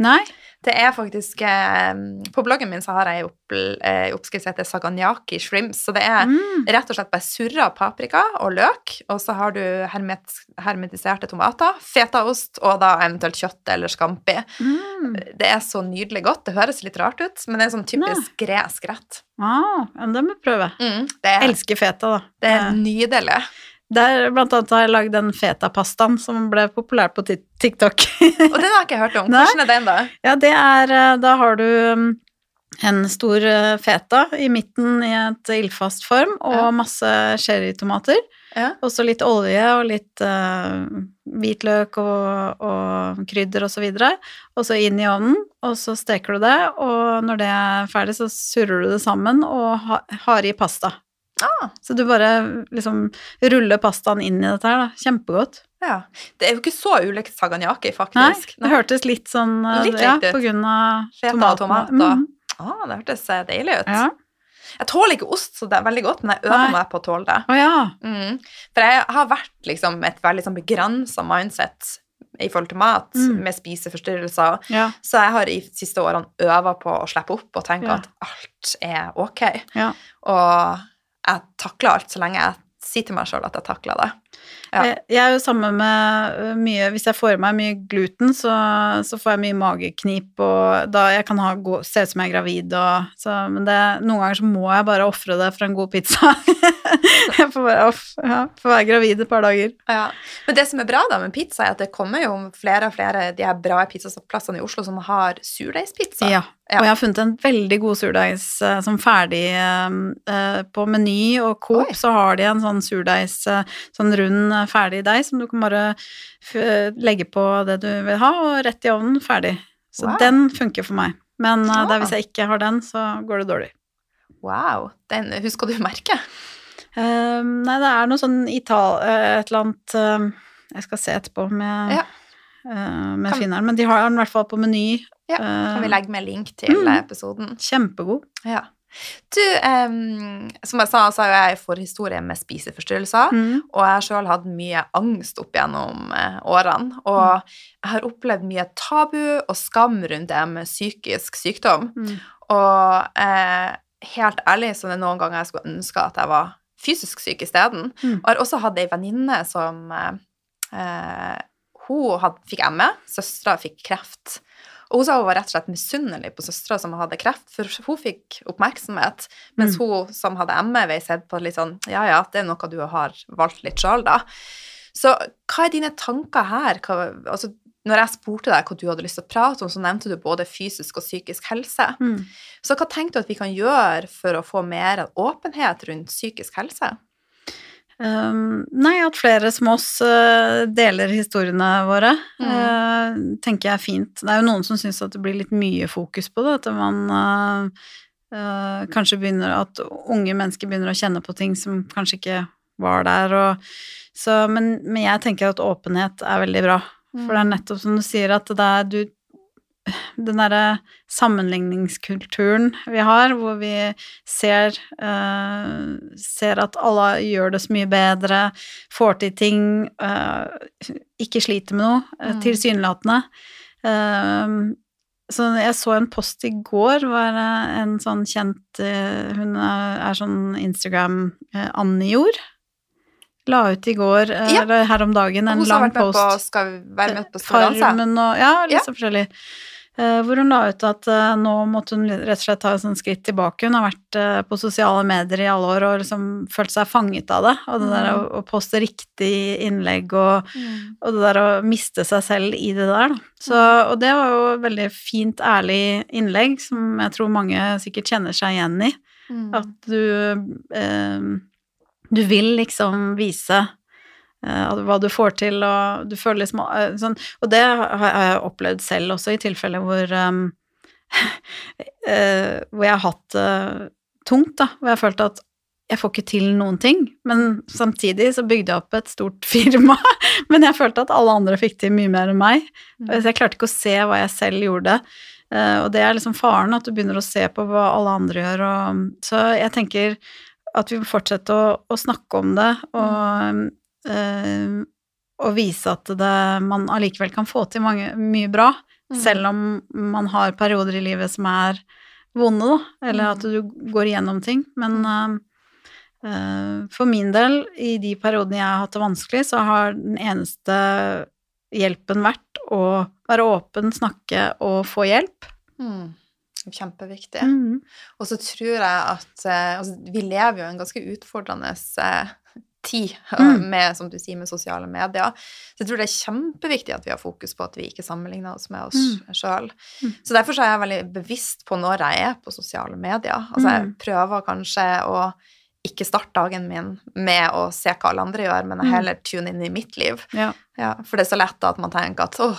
Nei? Det er faktisk eh, På bloggen min så har jeg opp, eh, oppskrift som heter saganyaki shrimps. Så det er Mm. rett og slett bare surra paprika og løk, og så har du hermet, hermetiserte tomater, fetaost og da eventuelt kjøtt eller scampi. Mm. Det er så nydelig godt. Det høres litt rart ut, men det er sånn typisk gresk rett. Ah, det må jeg prøve. Mm, det, er, elsker feta, da. det er nydelig. Der blant annet har jeg lagd den fetapastaen som ble populær på TikTok. Og den har jeg ikke hørt om. Hvordan er den, da? Ja, det er eh, Da har du um, en stor eh, feta i midten i et ildfast form, og Ja. masse cherrytomater. Ja. Og så litt olje og litt uh, hvitløk og, og krydder og så videre. Og så inn i ovnen, og så steker du det, og når det er ferdig, så surrer du det sammen og ha, har i pasta. Ah, Så du bare liksom ruller pastaen inn i dette her, da. Kjempegodt. ja. Det er jo ikke så ulikt faktisk. Nei, det hørtes litt sånn eh, Litt Ja, ut. på grunn av Feta og tomatene. tomat og- Mhm. Ah, det hørtes eh, deilig ut. Ja. Jeg tåler ikke ost så det er veldig godt, men jeg øver Nei. meg på å tåle det. Oh, ja. Mm. For jeg har vært liksom et veldig sånn begrensa mindset i forhold til mat, Mm. med spiseforstyrrelser. Ja. Så jeg har i de siste årene øva på å slippe opp og tenke at alt er ok. ja. Og jeg takler alt så lenge jeg sier til meg sjøl at jeg takler det. Ja. Jeg, jeg er jo sammen med mye Hvis jeg får i meg mye gluten, så, så får jeg mye mageknip, og da jeg kan ha se ut som jeg er gravid og så, Men det, noen ganger så må jeg bare ofre det for en god pizza. jeg får bare off, ja, får være gravid et par dager. Ja. Men det som er bra da med pizza, er at det kommer jo flere og flere de her bra pizzaplassene i Oslo som har surdeigspizza. Ja. Ja. Og jeg har funnet en veldig god surdeigs eh, som ferdig eh, eh, på Meny og Coop, Oi. så har de en sånn surdeigs, sånn rund ferdig deig som du kan bare legge på det du vil ha, og rett i ovnen, ferdig. Så Wow. den funker for meg. Men eh, er Ah. hvis jeg ikke har den, så går det dårlig. Wow. Den, husker du merket? Eh, nei, det er noe sånn Ital... et eller annet Jeg skal se etterpå med, Ja. Eh, med Kan- finneren, men de har den i hvert fall på Meny. Ja, Eh, Kan vi legge med link til Mm. episoden? Kjempegod. Ja. Du, um, som jeg sa, så har jeg forhistorie med spiseforstyrrelser. Mm. Og jeg har sjøl hatt mye angst opp gjennom eh, årene. Og jeg har opplevd mye tabu og skam rundt det med psykisk sykdom. Mm. Og eh, helt ærlig så er det noen ganger jeg skulle ønske at jeg var fysisk syk isteden. Mm. Og har også hatt ei venninne som eh, Hun had, fikk ME, søstera fikk kreft. Og hun sa hun var rett og slett misunnelig på søstera som hadde kreft, for hun fikk oppmerksomhet, mens Mm. hun som hadde ME, ble sett på litt sånn Ja, ja, det er noe du har valgt litt sjøl, da. Så hva er dine tanker her? Hva, altså, når jeg spurte deg hva du hadde lyst til å prate om, så nevnte du både fysisk og psykisk helse. Mm. Så hva tenker du at vi kan gjøre for å få mer åpenhet rundt psykisk helse? Um, nei, at flere som oss uh, deler historiene våre, Mm. uh, tenker jeg er fint. Det er jo noen som syns at det blir litt mye fokus på det, at man uh, kanskje begynner At unge mennesker begynner å kjenne på ting som kanskje ikke var der, og så Men, men jeg tenker at åpenhet er veldig bra. For det er nettopp som du sier, at det er du den derre sammenligningskulturen vi har, hvor vi ser, uh, ser at alle gjør det så mye bedre, får til ting, uh, ikke sliter med noe, eh, Mm. tilsynelatende. Uh, så jeg så en post i går var en sånn kjent Hun er, sånn Instagram eh, Anne Jord. La ut i går, Ja. eller her om dagen, en hun som har lang vært med post. på Skal vi være med på? Farmen og Ja, litt Ja. så forskjellig. Eh, hvor hun la ut at eh, nå måtte hun rett og slett ta et skritt tilbake. Hun har vært eh, på sosiale medier i alle år og liksom følt seg fanget av det. Og det der å, Mm. å poste riktig innlegg og, og det der å miste seg selv i det der. Så, og det var jo et veldig fint, ærlig innlegg som jeg tror mange sikkert kjenner seg igjen i. Mm. At du eh, Du vil liksom vise hva du får til, og du føler liksom eh, sånn Og det har jeg opplevd selv også, i tilfeller hvor um, eh, Hvor jeg har hatt det tungt, da. Hvor jeg har følt at jeg får ikke til noen ting. Men samtidig så bygde jeg opp et stort firma. Men jeg følte at alle andre fikk til mye mer enn meg. Mm. Så jeg klarte ikke å se hva jeg selv gjorde. Uh, og det er liksom faren, at du begynner å se på hva alle andre gjør. Og, så jeg tenker at vi må fortsette å, å snakke om det, og, eh, og vise at det, man allikevel kan få til mange, mye bra, Mm. selv om man har perioder i livet som er vonde, da, eller Mm. at du går igjennom ting. Men uh, eh, for min del, i de periodene jeg har hatt det vanskelig, så har den eneste hjelpen vært å være åpen, snakke og få hjelp. Mm. Kjempeviktig. Mm. Og så tror jeg at eh, altså, Vi lever jo i en ganske utfordrende eh, tid Mm. med, som du sier, med sosiale medier. Så jeg tror det er kjempeviktig at vi har fokus på at vi ikke sammenligner oss med oss Mm. sjøl. Mm. Så derfor så er jeg veldig bevisst på når jeg er på sosiale medier. Altså jeg Mm. prøver kanskje å ikke starte dagen min med å se hva alle andre gjør, men jeg heller tune inn i mitt liv. Ja. Ja, for det er så lett at man tenker at åh,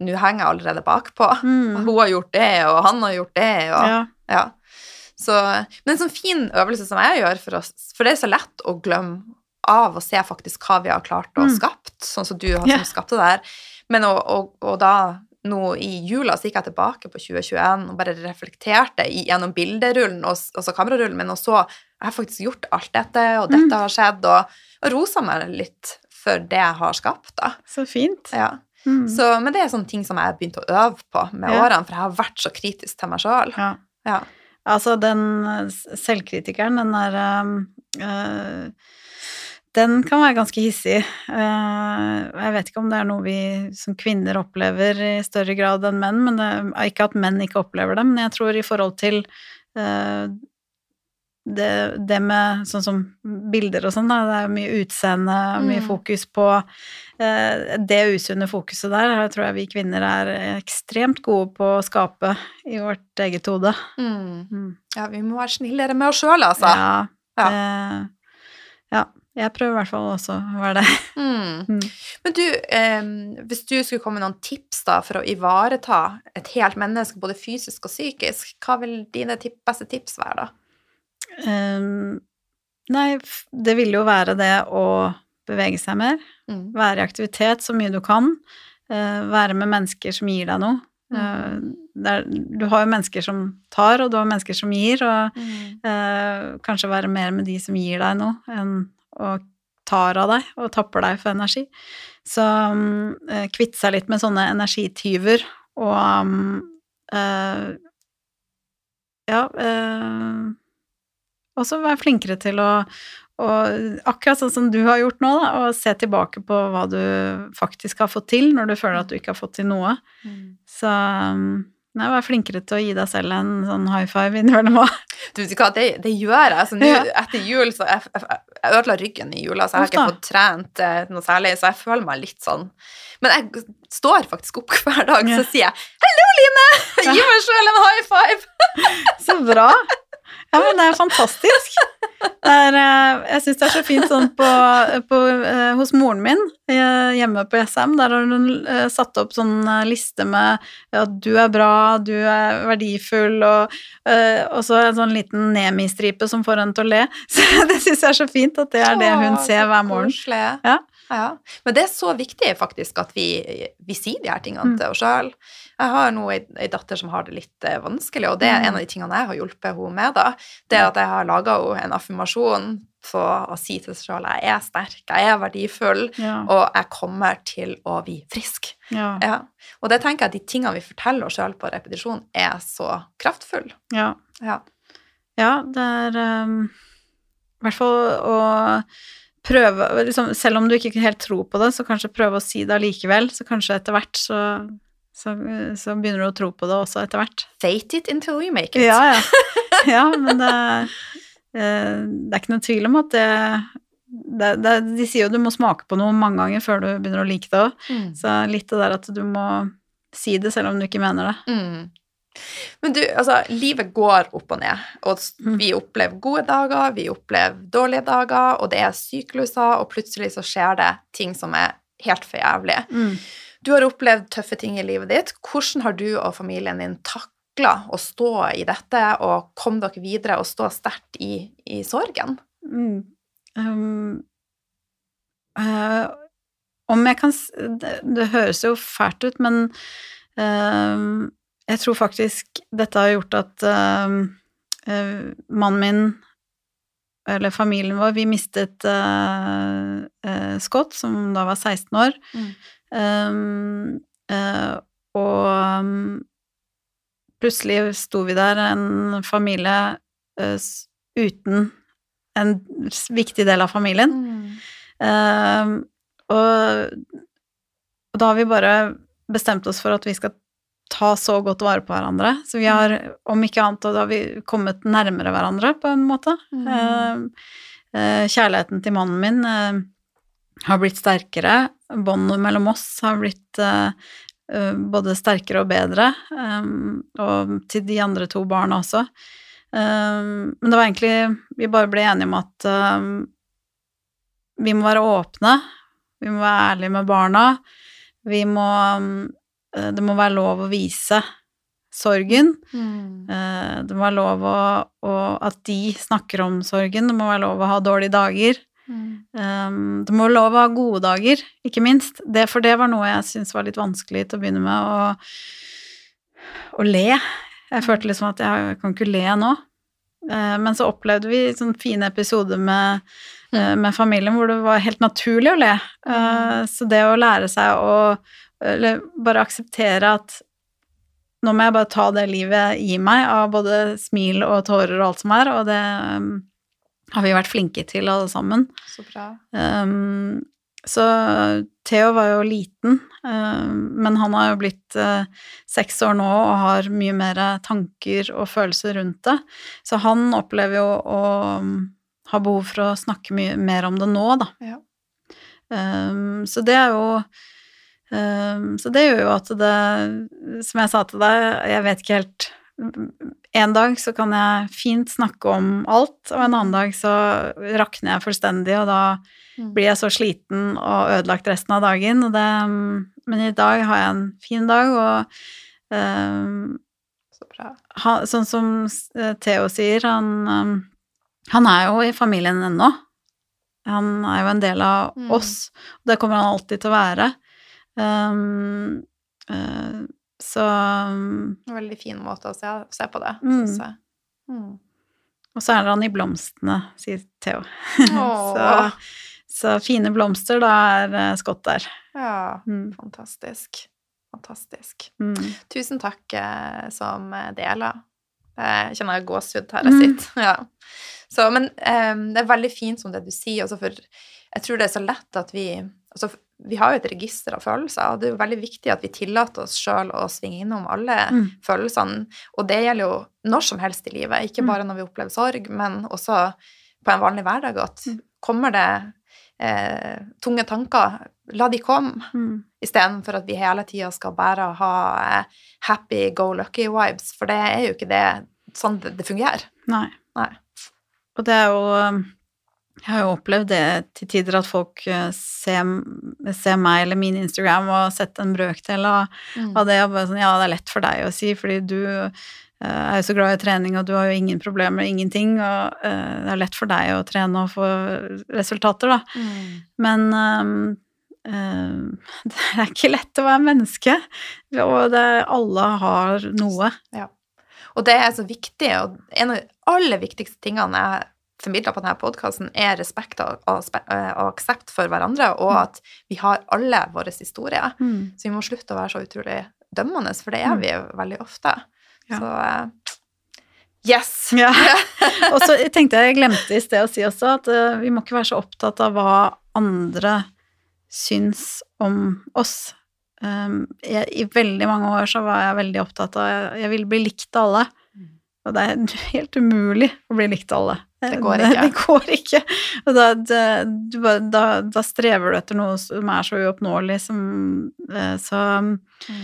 nå henger jeg allerede bakpå. Mm. Hun har gjort det, og han har gjort det, og ja. ja. Så, men en sånn fin øvelse som jeg gjør for oss, for det er så lett å glemme av å se faktisk hva vi har klart å Mm. skapt, sånn som du har yeah. skapt det der. Men og, og, og da, nå i jula, så gikk jeg tilbake på 2021 og bare reflekterte gjennom bilderullen og, altså så kamerarullen min, og så jeg har faktisk gjort alt dette, og dette Mm. har skjedd, og, og rosa meg litt for det jeg har skapt, da. Så fint. Ja. Mm. Så, men det er sånne ting som jeg har begynt å øve på med Ja. årene, for jeg har vært så kritisk til meg sjøl. Ja. Ja. Altså, den selvkritikeren, den der øh, Den kan være ganske hissig. Eh, jeg vet ikke om det er noe vi som kvinner opplever i større grad enn menn, men det ikke at menn ikke opplever det, men jeg tror i forhold til eh, det, det med sånn som bilder og sånn, det er mye utseende, mye Mm. fokus på eh, det usunne fokuset der, her tror jeg vi kvinner er ekstremt gode på å skape i vårt eget hode. Mm. Mm. ja, vi må være snillere med oss sjøl, altså. Ja, Ja. det, jeg prøver i hvert fall også å være det. Mm. Mm. Men du, eh, hvis du skulle komme med noen tips da for å ivareta et helt menneske, både fysisk og psykisk, hva vil dine tip beste tips være da? Um, nei, det ville jo være det å bevege seg mer, Mm. være i aktivitet så mye du kan, Uh, være med mennesker som gir deg noe. Mm. Eh, det er, du har jo mennesker som tar, og du har mennesker som gir, og eh, kanskje være mer med de som gir deg noe, enn å tar av deg og tapper deg for energi. Så um, eh, kvitte seg litt med sånne energityver, og um, uh, ja eh, også være flinkere til å og akkurat sånn som du har gjort nå, da, å se tilbake på hva du faktisk har fått til, når du føler at du ikke har fått til noe. Mm. Så um, nei, vær flinkere til å gi deg selv en sånn high five innimellom òg. Du vet hva, det, det gjør jeg. Altså, nu, Ja. Etter jul så jeg, jeg, jeg ødela ryggen i jula, så jeg har ikke fått trent eh, noe særlig, så jeg føler meg litt sånn. Men jeg står faktisk opp hver dag, Ja. så sier jeg 'Hallo, Line! Gi meg sjøl en high five!' Så bra! Ja, men det er fantastisk. Det er, eh, jeg syns det er så fint sånn på, på, eh, hos moren min eh, hjemme på SM. Der har hun satt opp sånn liste med at du er bra, du er verdifull, og, og så en sånn liten Nemi-stripe som får henne til å le. Så det syns jeg er så fint at det er det hun ser hver morgen. Ja. Ja. Men det er så viktig faktisk at vi, vi sier de her tingene Mm. til oss sjøl. Jeg har nå ei, ei datter som har det litt eh, vanskelig, og det er Mm. en av de tingene jeg har hjulpet henne med. da. Det at jeg har laga henne en affirmasjon på å si til seg sjøl jeg er sterk, jeg er verdifull, Ja. og jeg kommer til å bli frisk. Ja. Ja. Og det tenker jeg at de tingene vi forteller oss sjøl på repetisjon, er så kraftfulle. ja. Ja. Ja, det er um, i hvert fall å prøve liksom, Selv om du ikke helt tror på det, så kanskje prøve å si det allikevel. Så kanskje etter hvert så, så, så begynner du å tro på det også etter hvert. Fate it until you make it. Ja, ja. ja men det, eh, det er ikke noe tvil om at det, det, det De sier jo du må smake på noe mange ganger før du begynner å like det òg. Mm. Så litt det der at du må si det selv om du ikke mener det. Mm. Men du, altså, livet går opp og ned, og Mm. vi opplever gode dager, vi opplever dårlige dager, og det er sykluser, og plutselig så skjer det ting som er helt for jævlig. Du har opplevd tøffe ting i livet ditt. Hvordan har du og familien din takla å stå i dette, og kom dere videre og stå sterkt i, i sorgen? Mm. Um, uh, om jeg kan det, det høres jo fælt ut, men ehm, jeg tror faktisk dette har gjort at eh, mannen min, eller familien vår, vi mistet Scott, som da var 16 år. Um, uh, og um, plutselig sto vi der, en familie uh, uten en viktig del av familien. Um, og, og da har vi bare bestemt oss for at vi skal ta så godt vare på hverandre. Så vi har, om ikke annet, da har vi kommet nærmere hverandre på en måte. Mm. Um, Eh, kjærligheten til mannen min har blitt sterkere. Båndet mellom oss har blitt eh, både sterkere og bedre. um, og til de andre to barna også. Um, men det var egentlig Vi bare ble enige om at um, vi må være åpne. Vi må være ærlige med barna. Vi må Det må være lov å vise sorgen. Eh, Det må være lov å, å, at de snakker om sorgen. Det må være lov å ha dårlige dager. Um, det må lov å ha gode dager, ikke minst. Det, for det var noe jeg syntes var litt vanskelig til å begynne med, å, å le. Jeg følte liksom at jeg kan ikke le nå. Uh, men så opplevde vi sånne fine episoder med, uh, med familien hvor det var helt naturlig å le. Eh, så det å lære seg å Eller bare akseptere at nå må jeg bare ta det livet gir meg, av både smil og tårer og alt som er, og det um, har vi vært flinke til, alle sammen. Så bra. Um, så Theo var jo liten, um, men han har jo blitt uh, seks år nå og har mye mer tanker og følelser rundt det. Så han opplever jo å um, ha behov for å snakke mye mer om det nå, da. Ja. Så det er jo Så det gjør jo at det Som jeg sa til deg, jeg vet ikke helt En dag så kan jeg fint snakke om alt, og en annen dag så rakner jeg fullstendig, og da Mm. blir jeg så sliten og ødelagt resten av dagen. Og det, men i dag har jeg en fin dag, og um, Så han, sånn som eh, Theo sier, han, um, han er jo i familien ennå. Han er jo en del av Mm. oss, og det kommer han alltid til å være. Um, eh, så um, En veldig fin måte å se, se på det, Mm. synes jeg. Mm. Og så er han i blomstene, sier Theo. Så, så fine blomster, da er eh, Scott der. Ja, Mm. fantastisk. Fantastisk. Mm. Tusen takk eh, som deler. Jeg kjenner gåsehud her jeg Mm. sitter. Ja. Så, men eh, det er veldig fint som det du sier, altså for jeg tror det er så lett at vi altså, Vi har jo et register av følelser, og det er jo veldig viktig at vi tillater oss sjøl å svinge innom alle Mm. følelsene. Og det gjelder jo når som helst i livet, ikke Mm. bare når vi opplever sorg, men også på en vanlig hverdag. At Mm. kommer det eh, tunge tanker, la de komme. Mm. Istedenfor at vi hele tida skal bare ha eh, happy go lucky vibes, for det er jo ikke det sånn det, fungerer. Nei. Nei. Og det er jo um, Jeg har jo opplevd det til tider at folk uh, ser, ser meg eller min Instagram og setter en brøkdel av, av det og bare sånn Ja, det er lett for deg å si, fordi du uh, er jo så glad i trening, og du har jo ingen problemer, ingenting, og uh, det er lett for deg å trene og få resultater, da. Mm. Men um, uh, det er ikke lett å være menneske, og det, alle har noe. Og det er så viktig, og en av de aller viktigste tingene jeg formidler på denne podkasten, er respekt og, og, eh, og aksept for hverandre, og Mm. at vi har alle våre historier. Mm. Så vi må slutte å være så utrolig dømmende, for det er Mm. vi jo veldig ofte. Ja. Så eh, yes! Ja. Og så tenkte jeg, jeg glemte i sted å si også, at uh, vi må ikke være så opptatt av hva andre syns om oss. Um, jeg, I veldig mange år så var jeg veldig opptatt av Jeg, jeg ville bli likt av alle. Mm. Og det er helt umulig å bli likt av alle. Det går ikke. Det, går ikke. Og da, du da, da strever du etter noe som er så uoppnåelig som eh, Så Mm.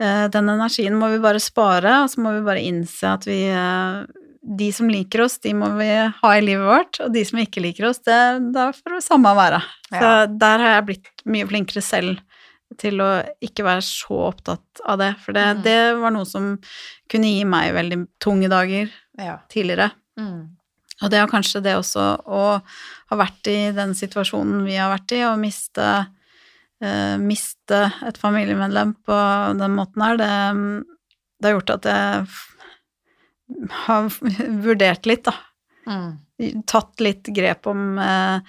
eh, den energien må vi bare spare, og så må vi bare innse at vi eh, De som liker oss, de må vi ha i livet vårt, og de som ikke liker oss, det, da får det samme være. Så Ja. der har jeg blitt mye flinkere selv til å ikke være så opptatt av det, for det, Mm. det var noe som kunne gi meg veldig tunge dager Ja. tidligere. Mm. Og det er kanskje det også å ha vært i den situasjonen vi har vært i, og miste, uh, miste et familiemedlem på den måten her, det, det har gjort at jeg har vurdert litt, da. Mm. Tatt litt grep om uh,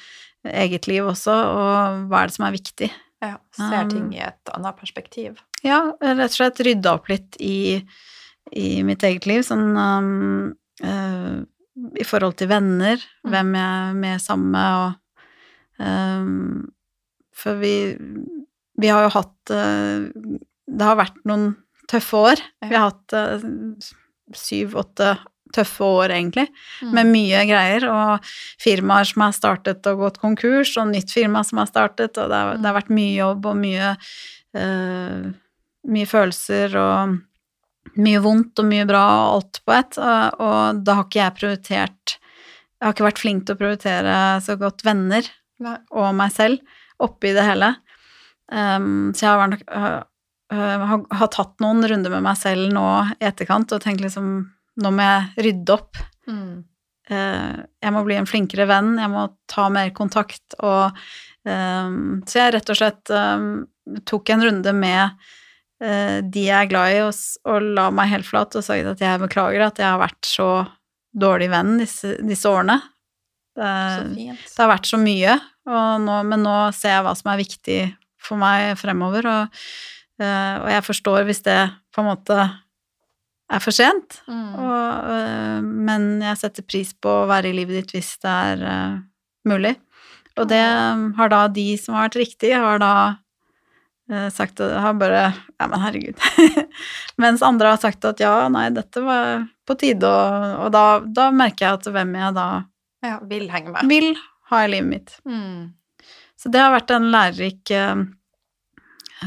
eget liv også, og hva er det som er viktig. Ja. Ser Um, ting i et annet perspektiv. Ja, rett og slett rydda opp litt i, i mitt eget liv, sånn um, eh, i forhold til venner, Mm. hvem jeg er med sammen med, og um, For vi, vi har jo hatt uh, Det har vært noen tøffe år. Ja. Vi har hatt uh, syv, åtte tøffe år, egentlig, Mm. med mye greier, og firmaer som har startet og gått konkurs, og nytt firma som har startet, og det har, det har vært mye jobb og mye, uh, mye følelser og mye vondt og mye bra og alt på ett, og, og da har ikke jeg prioritert Jeg har ikke vært flink til å prioritere så godt venner Nei. og meg selv oppi det hele. Um, så jeg har, vært, uh, uh, har, har tatt noen runder med meg selv nå i etterkant og tenkt liksom Nå må jeg rydde opp. Mm. Uh, jeg må bli en flinkere venn, jeg må ta mer kontakt og um, Så jeg rett og slett um, tok en runde med de jeg er glad i, og, og la meg helt flat og sagt at jeg beklager at jeg har vært så dårlig venn disse, disse årene. Eh, det har vært så mye, og nå, men nå ser jeg hva som er viktig for meg fremover, og, eh, og jeg forstår hvis det på en måte er for sent, Mm. og, eh, men jeg setter pris på å være i livet ditt hvis det er uh, mulig. Og det har da de som har vært riktige, har da eh, sagt at har bare Ja, men herregud. Mens andre har sagt at ja, nei, dette var på tide, og, og da, da merker jeg at hvem jeg da Ja, vil henge med. vil ha i livet mitt. Mm. Så det har vært en lærerik eh,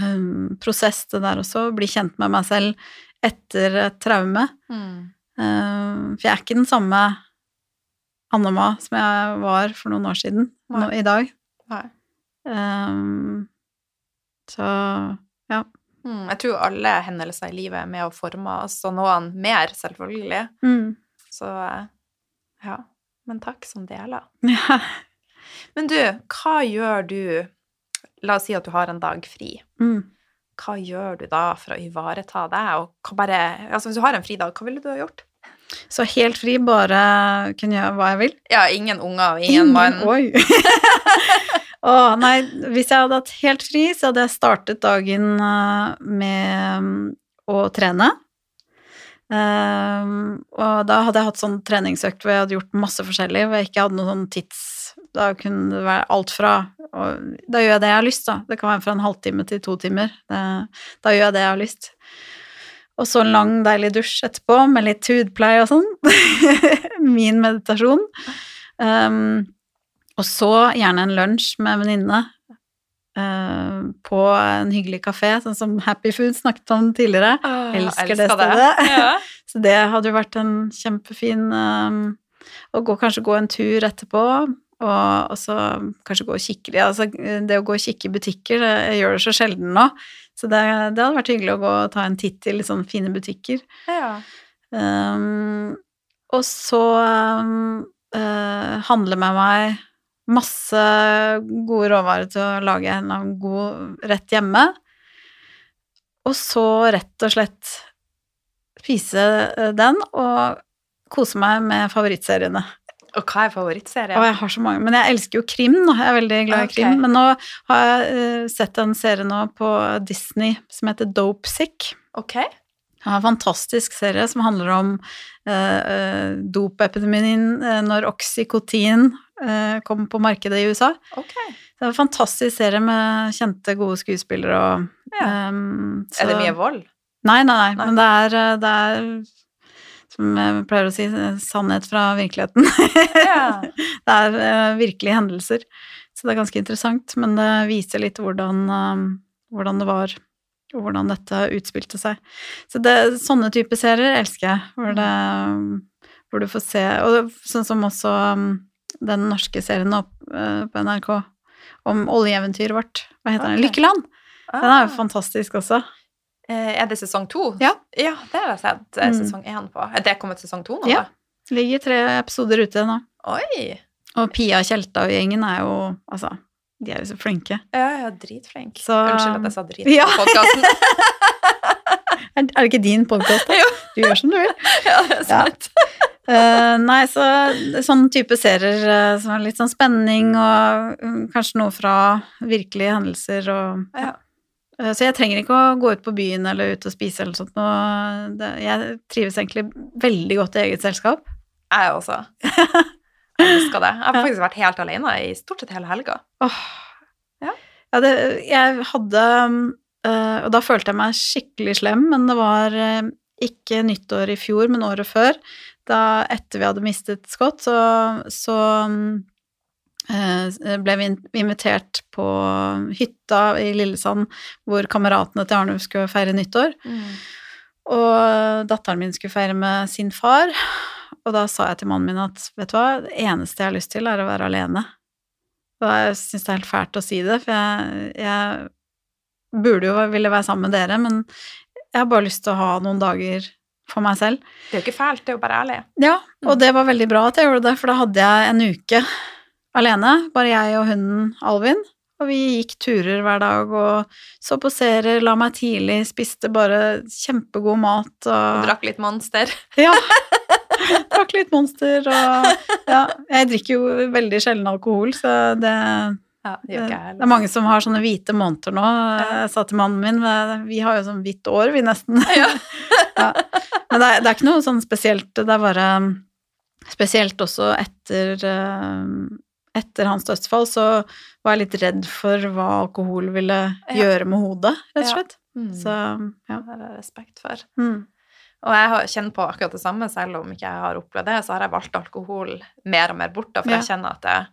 um, prosess, det der også, å bli kjent med meg selv etter et traume. Mm. Um, for jeg er ikke den samme Annema som jeg var for noen år siden nå, i dag. Nei. Um, så ja. Mm. Jeg tror alle hendelser i livet er med å forme oss, og noen mer, selvfølgelig. Mm. Så eh, ja. Men takk som deler. ja. Men du, hva gjør du La oss si at du har en dag fri. Mm. Hva gjør du da for å ivareta deg? Og bare, altså hvis du har en fridag, hva ville du ha gjort? Så helt fri, bare kunne gjøre hva jeg vil. Ja, ingen unger, ingen mann. Oi. Å, nei, hvis jeg hadde hatt helt fri, så hadde jeg startet dagen eh, med å trene. Ehm, og da hadde jeg hatt sånn treningsøkt hvor jeg hadde gjort masse forskjellig, hvor jeg ikke hadde noen sånn tids... Da kunne det være alt fra Da gjør jeg det jeg har lyst, da. Det kan være fra en halvtime til to timer. Da gjør jeg det jeg har lyst. Og så en lang, deilig dusj etterpå med litt hudpleie og sånn. Min meditasjon. Um, og så gjerne en lunsj med en venninne eh, på en hyggelig kafé, sånn som Happy Food snakket om tidligere. Åh, Elsker elsker, det stedet. Ja. Så det hadde jo vært en kjempefin um, Å gå, kanskje gå en tur etterpå, og, og så kanskje gå og kikke altså, Det å gå og kikke i butikker, det, jeg gjør det så sjelden nå. Så det, det hadde vært hyggelig å gå og ta en titt i litt sånn fine butikker. ja. Um, og så um, uh, handle med meg masse gode råvarer til å lage en god rett hjemme. Og så rett og slett spise eh, den og kose meg med favorittseriene. Og hva er favorittserien? Og jeg har så mange, men jeg elsker jo krim nå, jeg er veldig glad i Ok. krim. Men nå har jeg eh, sett en serie nå på Disney som heter Dope Sick. Ok. Ja, en fantastisk serie som handler om eh, eh, dopepidemien når Oxycotin eh, kom på markedet i USA. Okay. Det er en fantastisk serie med kjente, gode skuespillere og Ja. um, så- Er det mye vold? Nei, nei, nei, Nei. men det er, eh, det er som jeg pleier å si, eh, sannhet fra virkeligheten. Ja. det er uh, virkelige hendelser. Så det er ganske interessant, men det viser litt hvordan, eh, hvordan det var, og hvordan dette utspilte seg. Så det, sånne type serier elsker jeg, hvor, det, hvor du får se Og sånn som også um, den norske serien opp, eh, på NRK om oljeeventyret vårt. Hva heter den? Ok. Lykkeland! Den er jo Ah. fantastisk også. Eh, Er det sesong to? Ja. Ja, det har jeg sett eh, Mm. sesong én på. Er det kommet sesong to nå, Ja. Det Ligger tre episoder ute nå. Oi! Og Pia Tjelta og gjengen er jo Altså, de er jo så flinke. Ja, ja, dritflink. Så- Unnskyld at jeg sa drit Ja. på podkasten. Er, det ikke din podkast? Du gjør som du vil. ja, det er sant. Eh, nei, så sånn type serier eh, som er litt sånn spenning og um, kanskje noe fra virkelige hendelser og Ja. Eh, Så jeg trenger ikke å gå ut på byen eller ut og spise eller sånt noe. Det, jeg trives egentlig veldig godt i eget selskap. Jeg også. Jeg elsker det. Jeg har faktisk vært helt alene i stort sett hele helga. Oh. Ja. Ja, det, jeg hadde Og da følte jeg meg skikkelig slem, men det var ikke nyttår i fjor, men året før. Da etter vi hadde mistet Scott, så, så eh, ble vi invitert på hytta i Lillesand, hvor kameratene til Arnulf skulle feire nyttår. Og datteren min skulle feire med sin far, og da sa jeg til mannen min at vet du hva, det eneste jeg har lyst til, er å være alene. Og jeg syns det er helt fælt å si det, for jeg, jeg burde jo ville være sammen med dere, men jeg har bare lyst til å ha noen dager for meg selv. Det er jo ikke fælt, det er jo bare ærlig. Ja, og det var veldig bra at jeg gjorde det, for da hadde jeg en uke alene, bare jeg og hunden Alvin. Og vi gikk turer hver dag og så på serier, la meg tidlig, spiste bare kjempegod mat Og og drakk litt Monster. Ja. Drakk litt Monster og Ja, jeg drikker jo veldig sjelden alkohol, så det Ja, det gjør det er mange som har sånne hvite måneder nå. Jeg sa til mannen min vi har jo sånn hvitt år, vi nesten. Ja. Ja. Men det er, det er ikke noe sånn spesielt. Det er bare spesielt også etter eh, etter hans dødsfall så var jeg litt redd for hva alkohol ville Ja. gjøre med hodet, rett og Ja. slett. Mm. Så ja. Det har jeg respekt for. Mm. Og jeg har kjenner på akkurat det samme, selv om ikke jeg har opplevd det, så har jeg valgt alkohol mer og mer bort, da, for Ja. jeg kjenner at det,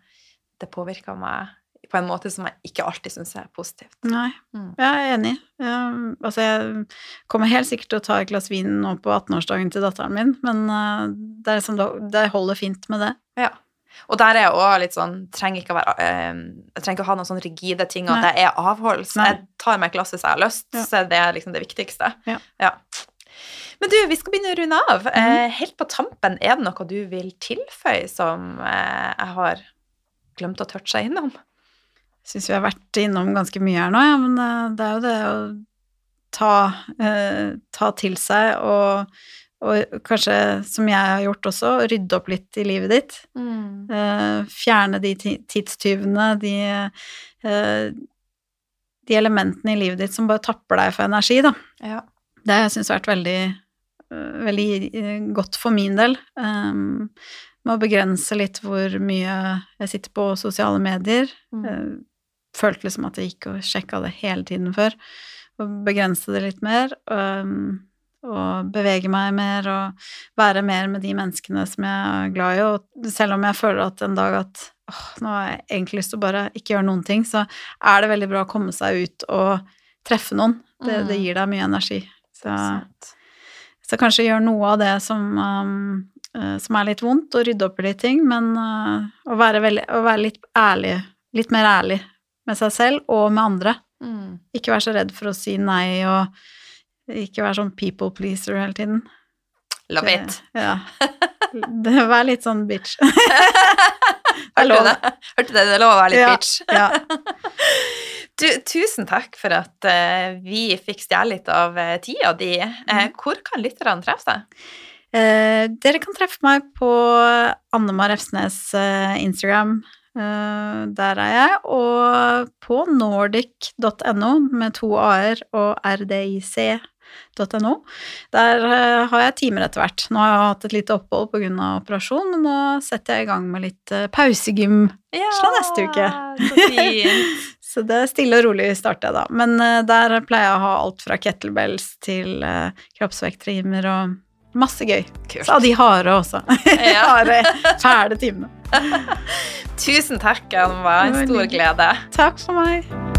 det påvirker meg på en måte som jeg ikke alltid syns er positivt. Nei, Mm. jeg er enig. Jeg, altså, jeg kommer helt sikkert til å ta et glass vin nå på 18-årsdagen til datteren min, men uh, det, er liksom, det holder fint med det. Ja. Og der er jeg òg litt sånn trenger ikke å være, eh, Jeg trenger ikke å ha noen sånn rigide ting, og at det jeg er avhold. Nei. Jeg tar meg et glass hvis jeg har lyst, Ja. så det er liksom det viktigste. Ja. Men du, vi skal begynne å runde av. Mm Eh, helt på tampen, er det noe du vil tilføye som jeg har glemt å touche innom? Syns vi har vært innom ganske mye her nå, ja, men eh, det er jo det å ta, eh, ta til seg og, og kanskje, som jeg har gjort også, rydde opp litt i livet ditt. Eh, fjerne de tidstyvene, de, eh, de elementene i livet ditt som bare tapper deg for energi, da. Ja. Det har jeg syntes vært veldig, øh, veldig øh, godt for min del. Um, med å begrense litt hvor mye jeg sitter på sosiale medier. Mm. Følte liksom at jeg gikk og sjekka det hele tiden før. Og begrense det litt mer. Og, og bevege meg mer og være mer med de menneskene som jeg er glad i. Og selv om jeg føler at en dag at åh, nå har jeg egentlig lyst til å bare ikke gjøre noen ting, så er det veldig bra å komme seg ut og treffe noen. Det, det Mm. gir deg mye energi. Så, så kanskje gjør noe av det som, um, som er litt vondt, og rydde opp i litt ting, men uh, å, være veldig, å være litt ærlig, litt mer ærlig med seg selv og med andre. Mm. Ikke være så redd for å si nei, og ikke være sånn people pleaser hele tiden. Love Det- it. Ja. Det, vær litt sånn bitch. Hørte du det? Hørte det? Det er lov å være litt Ja. bitch. Ja. Du, tusen takk for at uh, vi fikk stjele litt av uh, tida di. Uh, Mhm. hvor kan lytterne treffe deg? Eh, dere kan treffe meg på Annemar Refsnes eh, Instagram. Eh, der er jeg. Og på nordic.no med to a-er og rdic.no. Der eh, har jeg timer etter hvert. Nå har jeg hatt et lite opphold pga. operasjon, men nå setter jeg i gang med litt eh, pausegym. Ja, Fra neste uke. Så fint. Så det er stille og rolig starter jeg da. Men der pleier jeg å ha alt fra kettlebells til kroppsvekttrimer og masse gøy. Kult. Så de harde også. Ja. harde, fæle timene. Tusen takk, Anne. Det var en stor glede. Takk for meg.